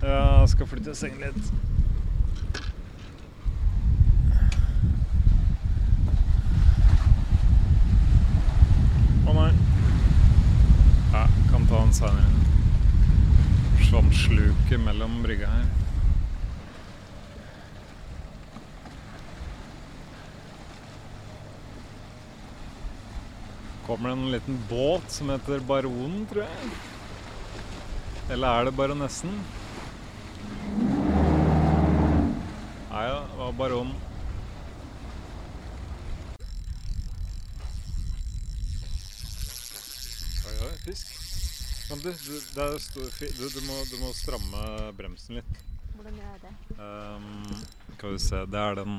Ja, jeg skal flytte sengen litt. Å nei. Ja, kan ta den senere. Svampsluket sluket mellom brygga her. Kommer det en liten båt som heter Baronen, tror jeg. Eller er det Baronessen? Nei da, det var Baronen. Oi, oi, fisk. Men du, du, det er stor, fi- du, du, må, du må stramme bremsen litt. Hvordan gjør jeg det? Um, skal vi se, det er den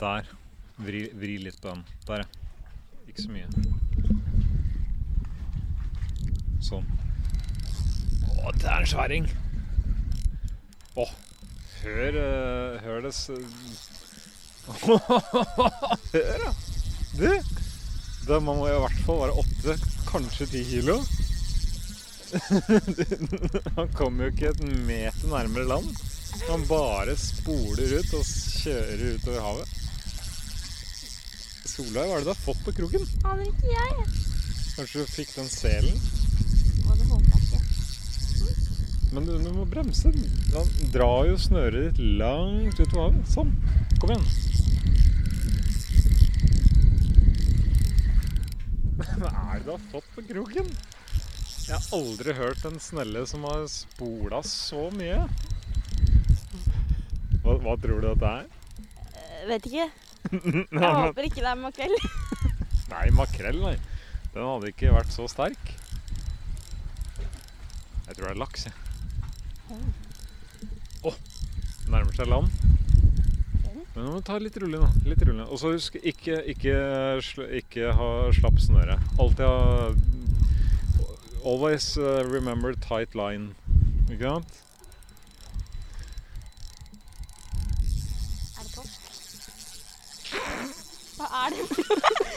der. Vri, vri litt på den. Der, ja. Ikke så mye. Sånn. Å, det er en sværing! Å, hør, uh, hør det. Hør, ja! Du! Det må i hvert fall være åtte, kanskje ti kilo. Han kommer jo ikke et meter nærmere land. Han bare spoler ut og kjører utover havet. Solveig, hva er det du har fått på kroken? Aner ikke jeg. Kanskje du fikk den selen? Å, det håper jeg ikke. Men du, du må bremse. Han drar jo snøret ditt langt utover havet. Sånn. Kom igjen. Hva er det du har fått på kroken? Jeg har aldri hørt en snelle som har spola så mye. Hva, hva tror du dette er? Jeg vet ikke. Jeg håper ikke det er makrell. Nei, makrell, nei. Den hadde ikke vært så sterk. Jeg tror det er laks, jeg. Å! nærmer seg land. Men nå må du ta litt rolig nå. Litt rolig. Og så husk ikke, ikke, ikke ha slapp snøre. Alltid ha Always uh, remember tight line. Ikke sant? Er det torsk? Hva er det?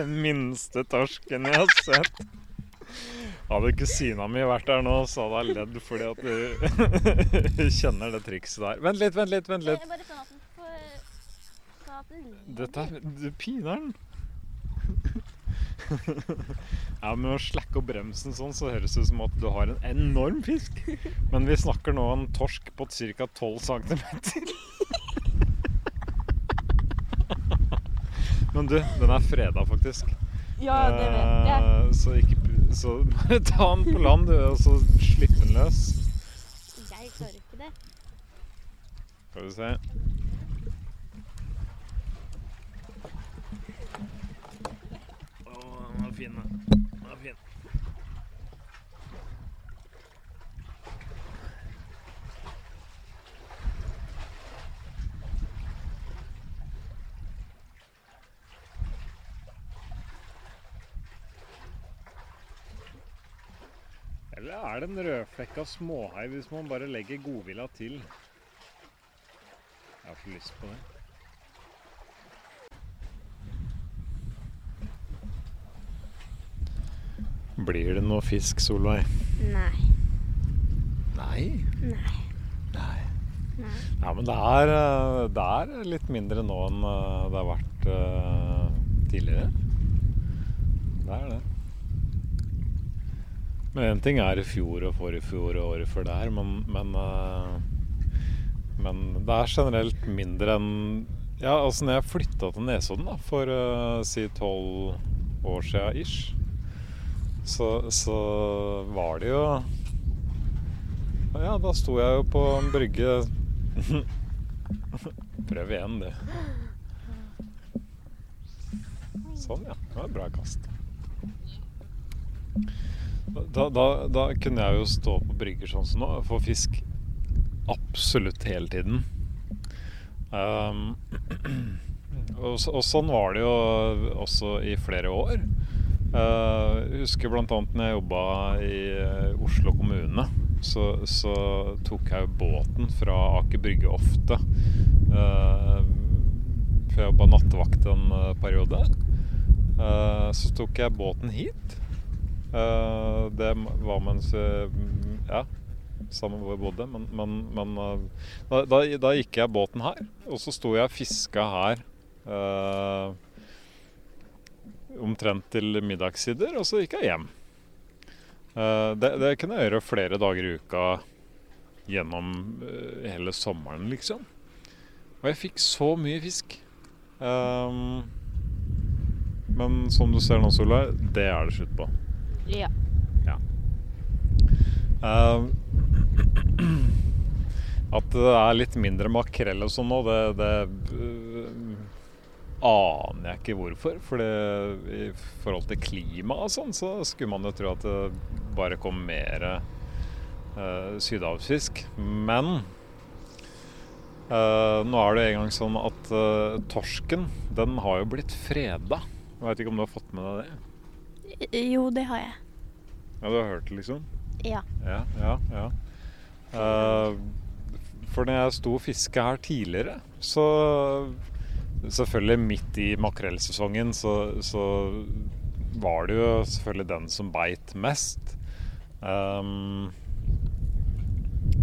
er den minste torsken jeg har sett. Hadde kusina mi vært der nå, så hadde jeg ledd fordi at du kjenner det trikset der. Vent litt, vent litt, vent litt. Dette er Du piner den. Ja, men å slakke opp bremsen sånn, så høres det ut som at du har en enorm fisk. Men vi snakker nå om en torsk på ca. 12 cm. Men du, den er freda, faktisk. Ja, det vet jeg. Eh, Så ikke Så bare ta den på land, du, og så slipp den løs. Jeg klarer ikke det. Skal vi se. Å, den var fin, den. Den var fin. Eller er det en rødflekka småhai hvis man bare legger godvilja til? Jeg har ikke lyst på det. Blir det noe fisk, Solveig? Nei. Nei. Nei. Nei. Nei. Ja, men det er, eh, det er litt mindre nå enn eh, det har vært eh, tidligere. Det er det. Men én ting er i fjor og forrige fjor og året før der, men, men, eh, men det er generelt mindre enn Ja, altså når jeg flytta til Nesodden da, for uh, si tolv år sia ish, så, så var det jo Ja, da sto jeg jo på en brygge Prøv igjen, du. Sånn, ja. Det var et bra kast. Da, da, da kunne jeg jo stå på brygger sånn som nå og få fisk absolutt hele tiden. Um, og, og sånn var det jo også i flere år. Uh, husker bl.a. når jeg jobba i eh, Oslo kommune. Så, så tok jeg båten fra Aker Brygge ofte. Uh, for jeg jobba nattevakt en eh, periode. Uh, så tok jeg båten hit. Uh, det var mens jeg Ja, sammen hvor jeg bodde. Men, men, men uh, da, da, da gikk jeg båten her, og så sto jeg og fiska her. Omtrent til middagssider, og så gikk jeg hjem. Det, det kunne jeg gjøre flere dager i uka gjennom hele sommeren, liksom. Og jeg fikk så mye fisk. Men som du ser nå, Solveig, det er det slutt på. Ja. Um, at det er litt mindre makrell og sånn nå, det, det uh, aner jeg ikke hvorfor. For i forhold til klima og sånn, så skulle man jo tro at det bare kom mer uh, sydhavsfisk. Men uh, nå er det engang sånn at uh, torsken, den har jo blitt freda. Jeg veit ikke om du har fått med deg det? Jo, det har jeg. Ja, du har hørt det, liksom? Ja. Ja, ja, ja. Uh, for når jeg sto og fiska her tidligere, så Selvfølgelig midt i makrellsesongen så, så var det jo selvfølgelig den som beit mest. Um,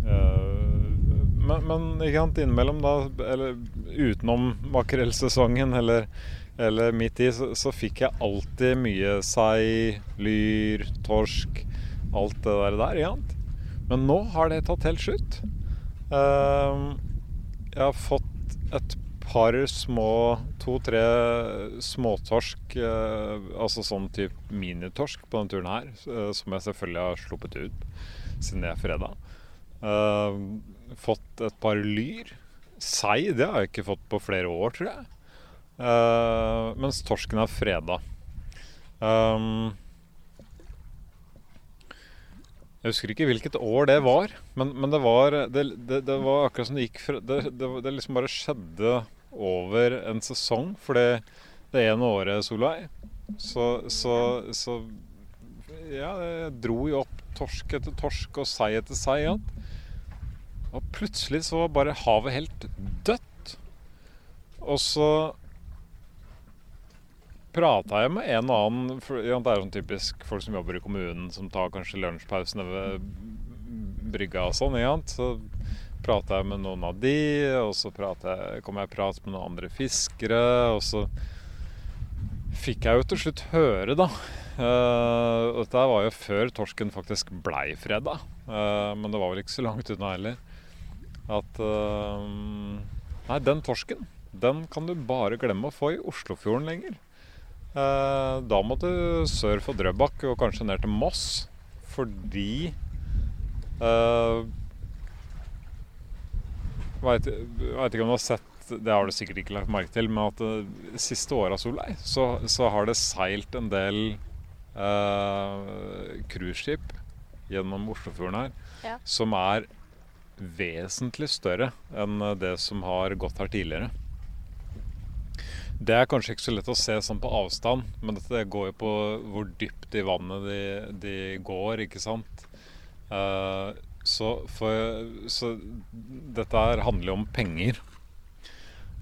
uh, men, men ikke sant, innimellom, da, eller utenom makrellsesongen eller, eller midt i, så, så fikk jeg alltid mye sei, lyr, torsk, alt det der der, ja. Men nå har det tatt helt slutt. Uh, jeg har fått et par små To-tre småtorsk, uh, altså sånn type minitorsk på denne turen her, uh, som jeg selvfølgelig har sluppet ut siden det er fredag. Ehm, fått et par lyr. Sei, det har jeg ikke fått på flere år, tror jeg. Ehm, mens torsken er freda. Um, jeg husker ikke hvilket år det var, men, men det, var, det, det, det var akkurat som det gikk fra det, det, det liksom bare skjedde over en sesong. For det, det ene året, Solveig, så, så, så Ja, jeg dro jo opp torsk etter torsk og sei etter sei Ja. Og plutselig så var bare havet helt dødt. Og så prata jeg med en og annen ja, Det er sånn typisk folk som jobber i kommunen, som tar kanskje lunsjpausene ved brygga og sånn. Ja. Så prata jeg med noen av de, og så jeg, kom jeg i prat med noen andre fiskere. Og så fikk jeg jo til slutt høre, da uh, Dette var jo før torsken faktisk blei freda. Uh, men det var vel ikke så langt unna heller. At uh, Nei, den torsken, den kan du bare glemme å få i Oslofjorden lenger. Da må du sør for Drøbak og kanskje ned til Moss. Fordi uh, Veit ikke om du har sett det har du sikkert ikke lagt merke til, men at det siste året av Solveig så, så, har det seilt en del eh, cruiseskip eh, gjennom Oslofjorden her ja. som er vesentlig større enn det som har gått her tidligere. Det er kanskje ikke så lett å se sånn på avstand, men dette går jo på hvor dypt i vannet de, de går, ikke sant. Uh, så, for, så, dette her handler jo om penger.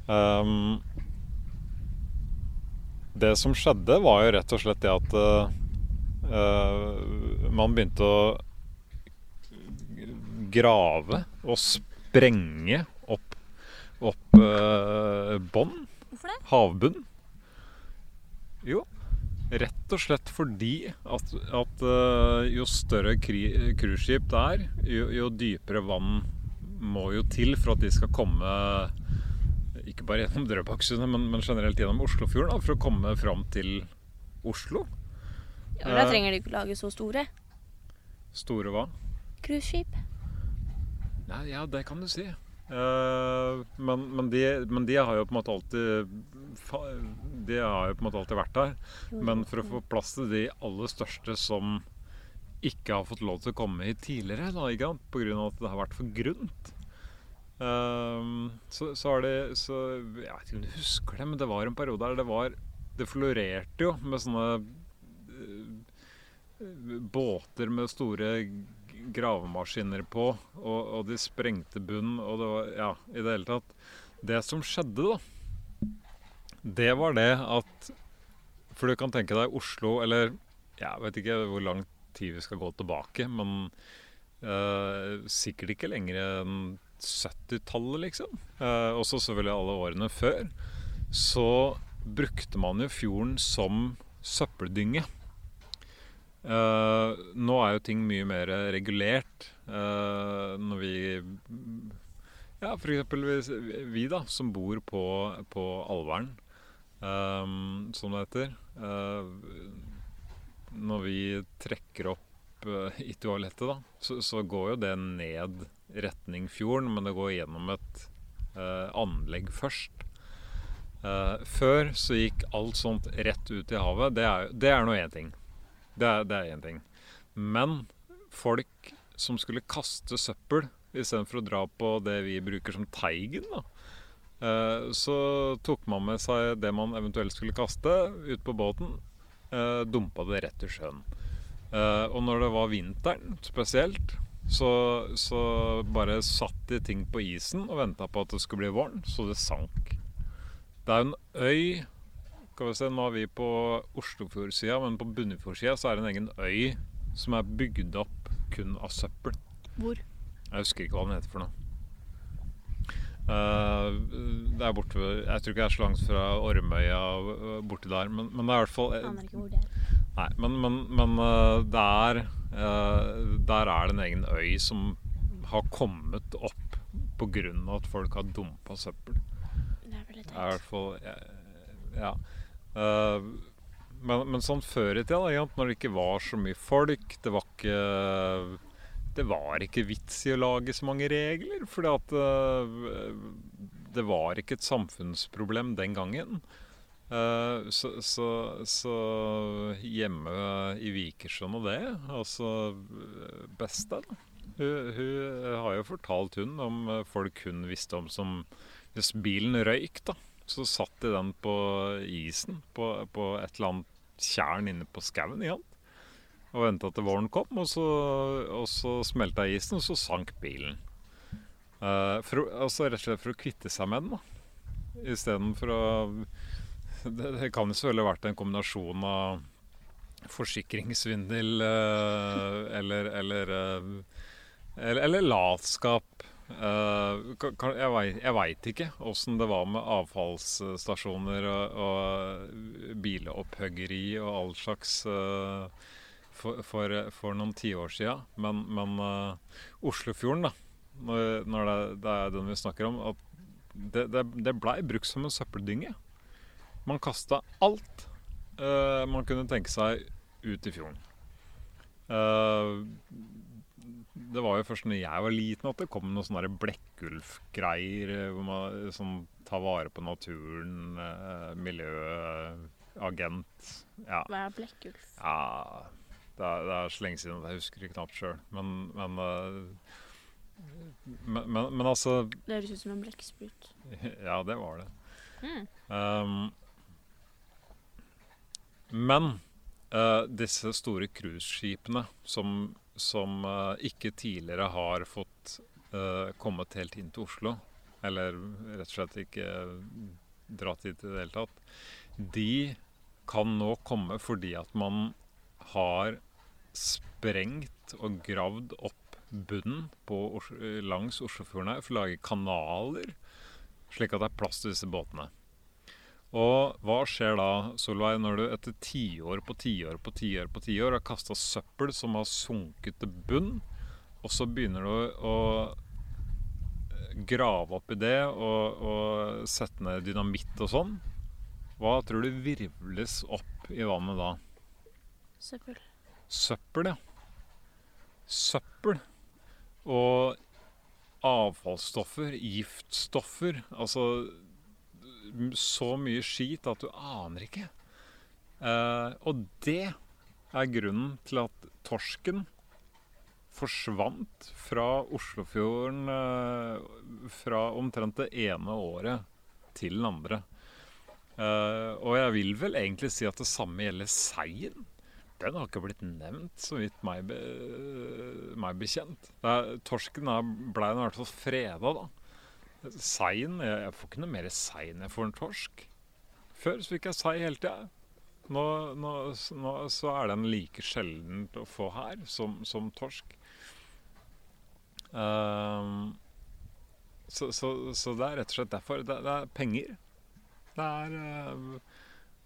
Um, det som skjedde, var jo rett og slett det at uh, man begynte å grave og sprenge opp, opp uh, bånn. Hvorfor det? Havbunn. Jo, Rett og slett fordi at, at uh, jo større cruiseskip det er, jo, jo, dypere vann må jo til for at de skal komme ikke bare gjennom Drøbaksundet, men, men, generelt gjennom Oslofjorden da, for å komme fram til Oslo. Ja, men Da uh, trenger de ikke lage så store. Store hva? Cruiseskip. Ja, det kan du si. Uh, men, men, de, men, de, har jo på en måte alltid De har jo på en måte alltid vært der. Men for å få plass til de aller største som ikke har fått lov til å komme hit tidligere, da, ikke sant? pga. at det har vært for grunt, Um, så, så har det så, Jeg vet ikke om du husker det, men det var en periode der det var Det florerte jo med sånne uh, båter med store gravemaskiner på, og, og, de sprengte bunn, og det var Ja, i det hele tatt. Det som skjedde, da, det var det at For du kan tenke deg Oslo, eller jeg vet ikke hvor lang tid vi skal gå tilbake, men eh, sikkert ikke lenger enn 70-tallet, liksom. Eh, også selvfølgelig alle årene før. Så brukte man jo fjorden som søppeldynge. Uh, nå er jo ting mye mer regulert. Uh, når vi Ja, f.eks. Vi, vi, da, som bor på, på Alveren, um, som det heter. Uh, når vi trekker opp i toalettet, da, så, så, går jo det ned retning fjorden, men det går gjennom et anlegg først. før så gikk alt sånt rett ut i havet. Det er, det er nå én ting. Det er én ting. Men folk som skulle kaste søppel istedenfor å dra på det vi bruker som Teigen, da, eh, så tok man med seg det man eventuelt skulle kaste, ut på båten. Eh, dumpa det rett i sjøen. Eh, og når det var vinteren spesielt, så, så bare satt de ting på isen og venta på at det skulle bli våren, så det sank. Det er en øy skal vi se, Nå er vi på Oslofjordsida, men på Bunnefjordsida så er det en egen øy som er bygd opp kun av søppel. Hvor? Jeg husker ikke hva den heter for noe. Uh, det er borte Jeg tror ikke det er så langt fra Ormøya borti der, men, men, det er i hvert fall Aner ikke hvor det er. Nei, men, men, men uh, der, uh, der er det en egen øy som har kommet opp pga. at folk har dumpa søppel. Det er veldig teit. I hvert fall Ja. Uh, men, men, sånn før i tida, da, når det ikke var så mye folk Det var ikke Det var ikke vits i å lage så mange regler, fordi at uh, det var ikke et samfunnsproblem den gangen. Uh, så, så, så, hjemme i Vikersund og det Altså Beste, da. Hun, hun, har jo fortalt hun om folk hun visste om som Hvis bilen røyk, da så satt de den på isen på, på et eller annet tjern inne på skauen igjen. Og venta til våren kom, og så, og så smelta isen, og så sank bilen. Uh, for, altså rett og slett for å kvitte seg med den, da. Istedenfor å det, det kan jo selvfølgelig ha vært en kombinasjon av forsikringssvindel eh, eller eller, eh, eller eller latskap. Ka- jeg vei- veit ikke åssen det var med avfallsstasjoner og, og bilopphuggeri og all slags uh, for, for, for noen tiår sia. Men, men uh, Oslofjorden, da, når, når det, det er den vi snakker om, at det, det, det blei brukt som en søppeldynge. Man kasta alt man kunne tenke seg ut i fjorden. Eh, det var jo først når jeg var liten at det kom noen sånne Blekkulf-greier. eh, Hvor man sånn, tar vare på naturen, eh, miljøagent. Ja. Hva er blekkulf? ja det, er, det er så lenge siden at jeg husker det knapt sjøl. Men, men, eh, men, men, men altså Det høres ut som en blekksprut. Ja, det var det. Mm. Um, men uh, disse store cruiseskipene som, som eh, ikke tidligere har fått eh, kommet helt inn til Oslo, eller rett og slett ikke dratt hit i det hele tatt, de kan nå komme fordi at man har sprengt og gravd opp bunnen på, langs Oslofjorden her for å lage kanaler, slik at det er plass til disse båtene. Og hva skjer da, Solveig, når du etter tiår på tiår på tiår på tiår har kasta søppel som har sunket til bunn, og så begynner du å grave opp i det og, og sette ned dynamitt og sånn? Hva tror du virvles opp i vannet da? Søppel. Søppel, ja. Søppel. Og avfallsstoffer, giftstoffer. Altså så mye skit at du aner ikke. Eh, og det er grunnen til at torsken forsvant fra Oslofjorden eh, fra omtrent det ene året til det andre. Eh, og jeg vil vel egentlig si at det samme gjelder seien. Den har ikke blitt nevnt, så vidt meg, be, meg bekjent. Er, torsken blei ble i hvert fall freda, da. Seien jeg, får ikke noe mer sei enn jeg får en torsk. Før så fikk jeg sei hele tida. Nå, nå, nå så er den like sjelden å få her som, som torsk. Um, så, så, så det er rett og slett derfor. Det, det er penger. Det er uh,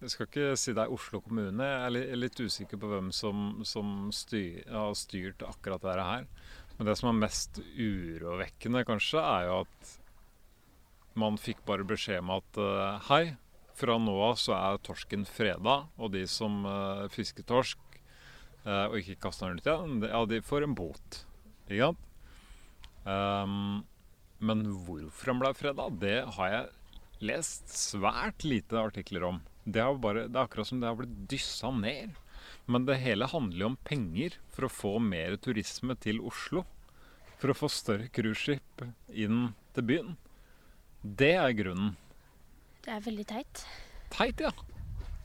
Jeg skal ikke si det er Oslo kommune. Jeg er litt usikker på hvem som, som styr, har styrt akkurat dette her. Men det som er mest urovekkende, kanskje, er jo at man fikk bare beskjed om at eh, hei, fra nå av så er torsken freda, og de som eh, fisker torsk eh, og ikke kaster den ut igjen, ja, de får en bot. Ikke sant? Um, men hvorfor den ble freda, det har jeg lest svært lite artikler om. Det, bare, det er akkurat som det har blitt dyssa ned. Men det hele handler jo om penger for å få mer turisme til Oslo. For å få større cruiseskip inn til byen. Det er grunnen. Det er veldig teit. Teit, ja.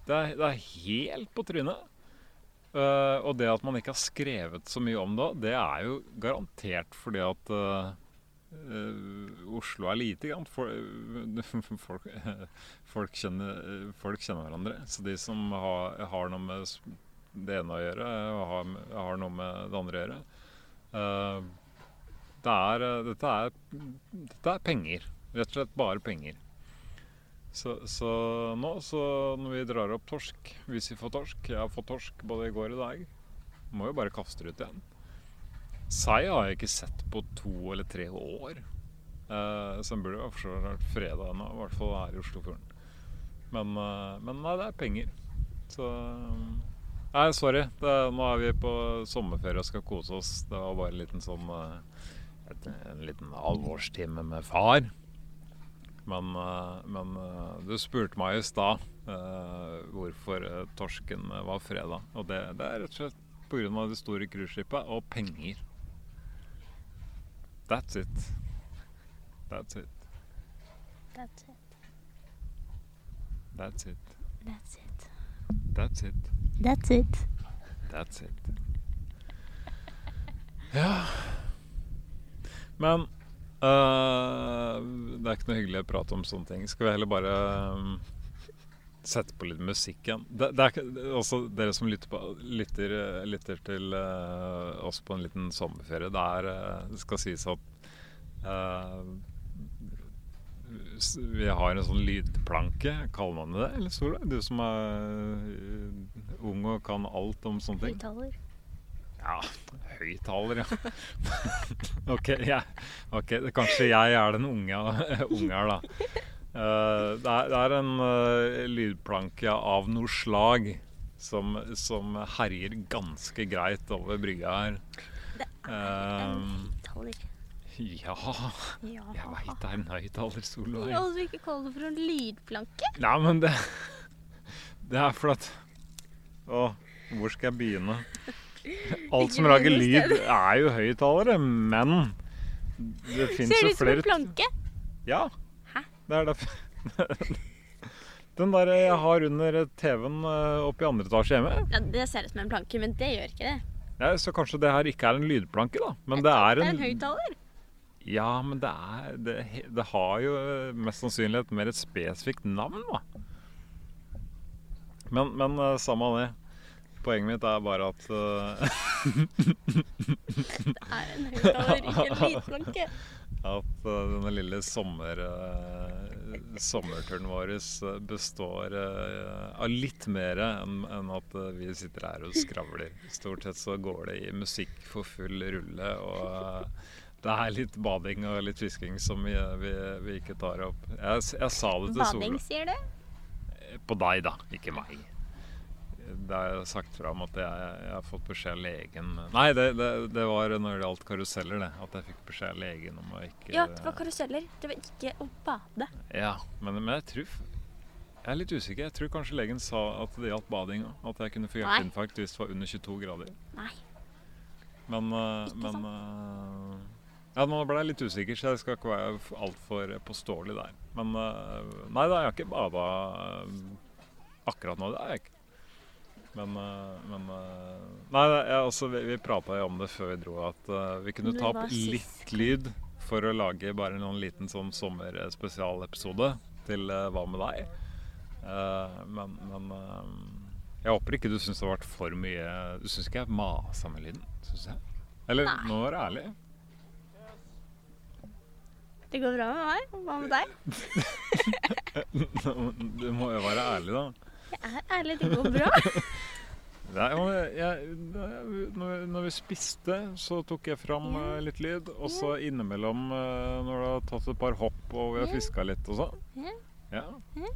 Det er, det er helt på trynet. Uh, og det at man ikke har skrevet så mye om det, det er jo garantert fordi at uh, uh, Oslo er lite. Grann. For, folk, folk, kjenner, folk kjenner hverandre. Så de som har, har noe med det ene å gjøre, har, har noe med det andre å gjøre. Det er, dette, er, dette er penger. Rett og slett bare penger. Så, så nå, så når vi drar opp torsk, hvis vi får torsk Jeg har fått torsk både i går og i dag. Må jo bare kaste det ut igjen. Sei har jeg ikke sett på to eller tre år. Eh, så den burde jo for vært fredag nå, i hvert fall her i Oslofjorden. Men, eh, men nei, det er penger. Så Nei, sorry. Det, nå er vi på sommerferie og skal kose oss. Det var bare en liten sånn eh, et, En liten alvorstime med far. Men, eh, men eh, du spurte meg i stad eh, hvorfor torsken var freda. Og det, det er rett og slett pga. det store cruiseskipet og penger. That's it. That's it. That's it. That's it. That's it. That's it. That's it. That's it. Ja Men eh, det er ikke noe hyggelig å prate om sånne ting. Skal vi heller bare um, sette på litt musikk igjen. Det, det er også dere som lytter, på, lytter, lytter til uh, oss på en liten sommerferie. Det er uh, skal sies at vi har en sånn lydplanke, kaller man det det? Eller Sola? Du som er ung og kan alt om sånne ting. Høyttaler. Ja, høyttaler, ja. ok, yeah. ok, kanskje jeg er den unge, unge her, da. Uh, det, er, det er en uh, lydplanke av noe slag som, som herjer ganske greit over brygga her. En Eh, høyttaler. ja, Ja. jeg veit det er en høyttaler, Solveig. Ja, du ikke kaller det for en lydplanke. Nei, men det Det er for at Å, hvor skal jeg begynne? Alt som lager lyd, er jo høyttalere, men det fins Ser jo det ut som en planke? Ja. Hæ? Det er derfor Den der jeg har under TV-en eh, oppe i andre etasje hjemme. Ja, det ser ut som en planke, men det gjør ikke det. Ja, så kanskje det her ikke er en lydplanke, da. Men det er Det er en en høyttaler. Ja, men det er det, det har jo eh, mest sannsynlig et mer et spesifikt navn, da. Men, men eh, samme av det. Poenget mitt er bare at eh, Det er en høyttaler, ikke en lydplanke. At eh, denne lille sommer, eh, sommerturen vår består av litt mer enn at vi sitter her og skravler. Stort sett så går det i musikk for full rulle, og det er litt bading og litt fisking som vi, vi, vi ikke tar opp. Jeg, jeg sa det til Bading, sier du? På deg, da, ikke meg. Det har jeg sagt fra om at jeg, jeg har fått beskjed av legen Nei, det, det, det var når det gjaldt karuseller, det. At jeg fikk beskjed av legen om å ikke Ja, det var karuseller. Det var ikke å bade. Ja, men, men jeg tror Jeg er litt usikker. Jeg tror kanskje legen sa at det gjaldt bading òg. At jeg kunne få hjerteinfarkt hvis det var under 22 grader. Nei. Men, uh, Ikke men sant? uh, Ja, nå ble jeg litt usikker, så jeg skal ikke være altfor påståelig der. Men uh, Nei da, jeg har ikke bada akkurat nå. Det har jeg ikke. Men, uh, men uh, Nei, jeg, altså, vi, vi prata jo om det før vi dro, at uh, vi kunne ta opp litt lyd for å lage bare en liten sånn sommerspesialepisode til uh, Hva med deg? Uh, men men jeg håper ikke du syns det har vært for mye Du syns ikke jeg masa med lyden? Synes jeg? Eller Nei. nå være ærlig. Det går bra med meg. Hva med deg? Du må jo være ærlig, da. Jeg er ærlig, det går bra. Nei, jeg, når, vi spiste, så tok jeg fram eh, litt lyd. Og så innimellom, eh, når du har tatt et par hopp og vi har fiska litt og sånn. Ja. Ja.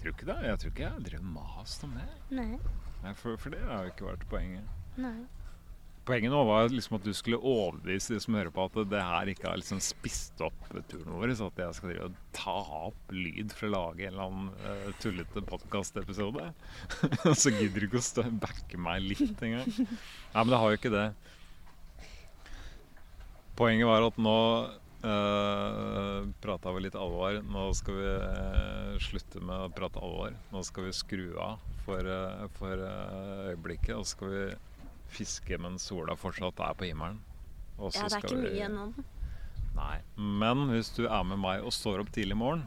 Tror ikke det. Jeg tror ikke jeg drev mast om det. Nei. Nei, for, for det har jo ikke vært poenget. Nei. Poenget nå var liksom at du skulle overbevise de som hører på at det her ikke har liksom spist opp turen vår. Så at jeg skal drive og ta opp lyd for å lage en eller annen uh, tullete podkastepisode. Og så gidder du ikke å stå backe meg litt engang. Nei, men det har jo ikke det. Poenget var at nå uh, prata vi litt alvor. Nå skal vi uh, slutte med å prate alvor. Nå skal vi skru av for, uh, for uh, øyeblikket. Og så skal vi fiske mens sola fortsatt er på himmelen. Også Ja, det er ikke mye mye nå. Nei. Men hvis du er med meg og står opp tidlig i morgen,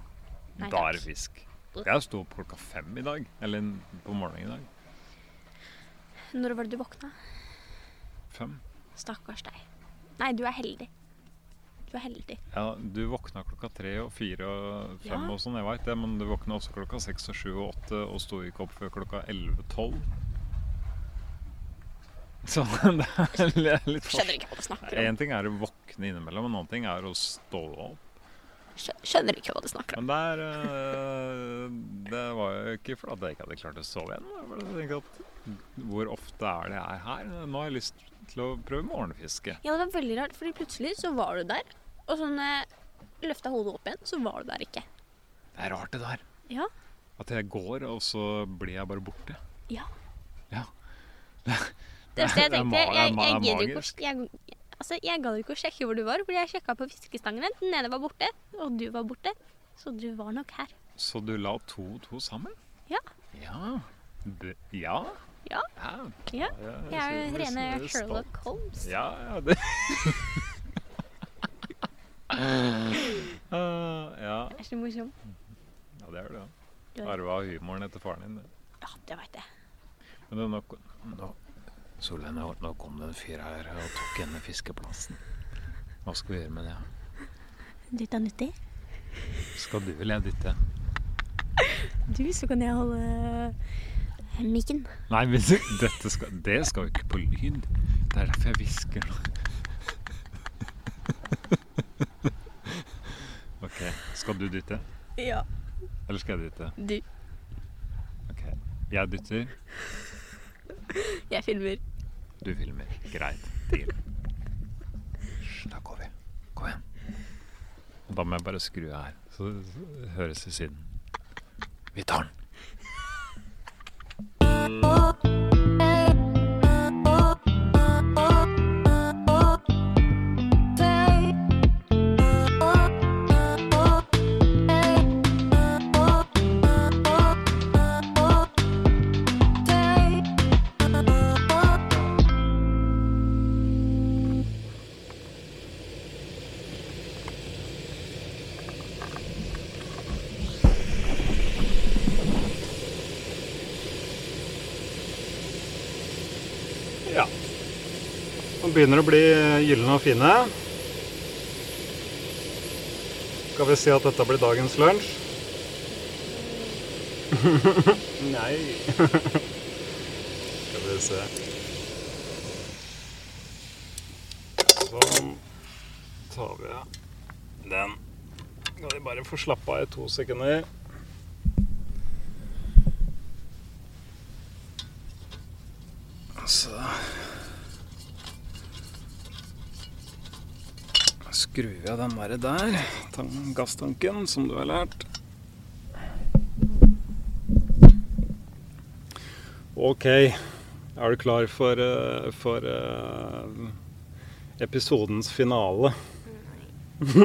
Nei, da er det fisk. Jeg sto opp klokka fem i dag. Eller på morgenen i dag. Når var det du våkna? Fem. Stakkars deg. Nei, du er heldig. Du er heldig. Ja, du våkna klokka tre og fire og fem Ja. og sånn, jeg veit det. Men du våkna også klokka seks og sju og åtte og sto ikke opp før klokka elleve-tolv. Så det er litt Skjønner ikke hva du snakker om. Én ting er å våkne innimellom, en annen ting er å stå opp. Skjø- Skjønner ikke hva du snakker om. Men der eh, Det var jo ikke fordi jeg ikke hadde klart å sove igjen. Jeg tenkte at Hvor ofte er det jeg er her? Nå har jeg lyst til å prøve morgenfiske. Ja, det var veldig rart, fordi plutselig så var du der. Og sånn eh, løfta hodet opp igjen, så var du der ikke. Det er rart, det der. Ja. At jeg går, og så blir jeg bare borte. Ja. Ja. Det var jeg Det jeg tenkte, er jeg, jeg, er gidder ikke jeg, altså, jeg gadd ikke å sjekke hvor du var, fordi jeg sjekka på fiskestangen. Den ene var borte, og du var borte. Så du var nok her. Så du la to og to sammen? Ja. Ja. B ja. Ja. ja. Jeg Jeg er jo rene. Sherlock Holmes. Ja, ja, det uh, Ja, Det er så morsom. ja, det er det. Ja. Arva humoren etter faren din. det. Ja, det veit jeg. Men det, nå, nå, Solveig, nå, nå kom det en fyr her og tok henne fiskeplassen. Hva skal vi gjøre med det? Dytta nyttig. Skal du eller jeg dytte? Du, så kan jeg holde eh, mikken. Nei, men skal, det skal jo ikke på lyd. Det er derfor jeg hvisker nå. Ok, skal du dytte? Ja, Eller skal jeg dytte? du. Ok, jeg dytter, Jeg filmer. du filmer. Greit. Deal. Da går vi. Kom igjen. Og da må jeg bare skru her, så høres det siden. Vi tar den. Nå begynner å bli gylne og fine. Skal vi si at dette blir dagens lunsj? Nei. Skal vi se. Sånn tar vi den. Skal vi bare få slappe av i to sekunder. Så skrur vi av den der, der tan- gasstanken, som du har lært. Ok, er du klar for, eh, for eh, episodens finale?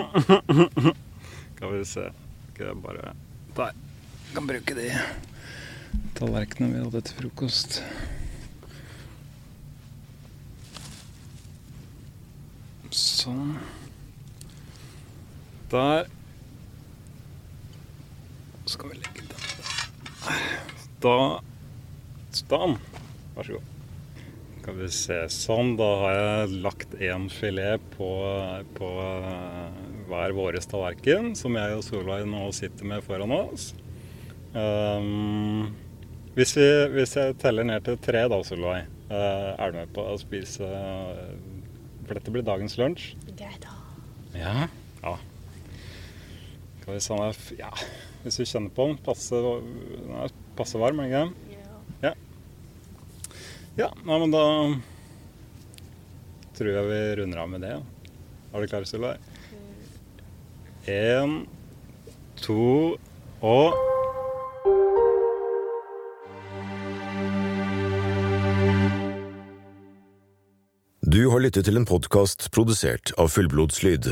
Skal vi se. Skal jeg bare Der. Kan bruke de tallerkenene vi hadde til frokost. Sånn. Der. Så skal vi legge den. Da Sånn. Vær så god. Skal vi se. Sånn. Da har jeg lagt én filet på, på eh, hver våres tallerken, som jeg og Solveig nå sitter med foran oss. Um, hvis, vi, hvis jeg teller ned til tre, da, Solveig, uh, er du med på å spise eh, For dette blir dagens lunsj. Greit, da. Ja. Om jeg f- Ja, hvis vi kjenner på den. Passe, den er passe varm, er den ikke? Ja. Ja, nei, men da tror jeg vi runder av med det. Er du klar, Solveig? Én, to og Du har lyttet til en podkast produsert av Fullblodslyd.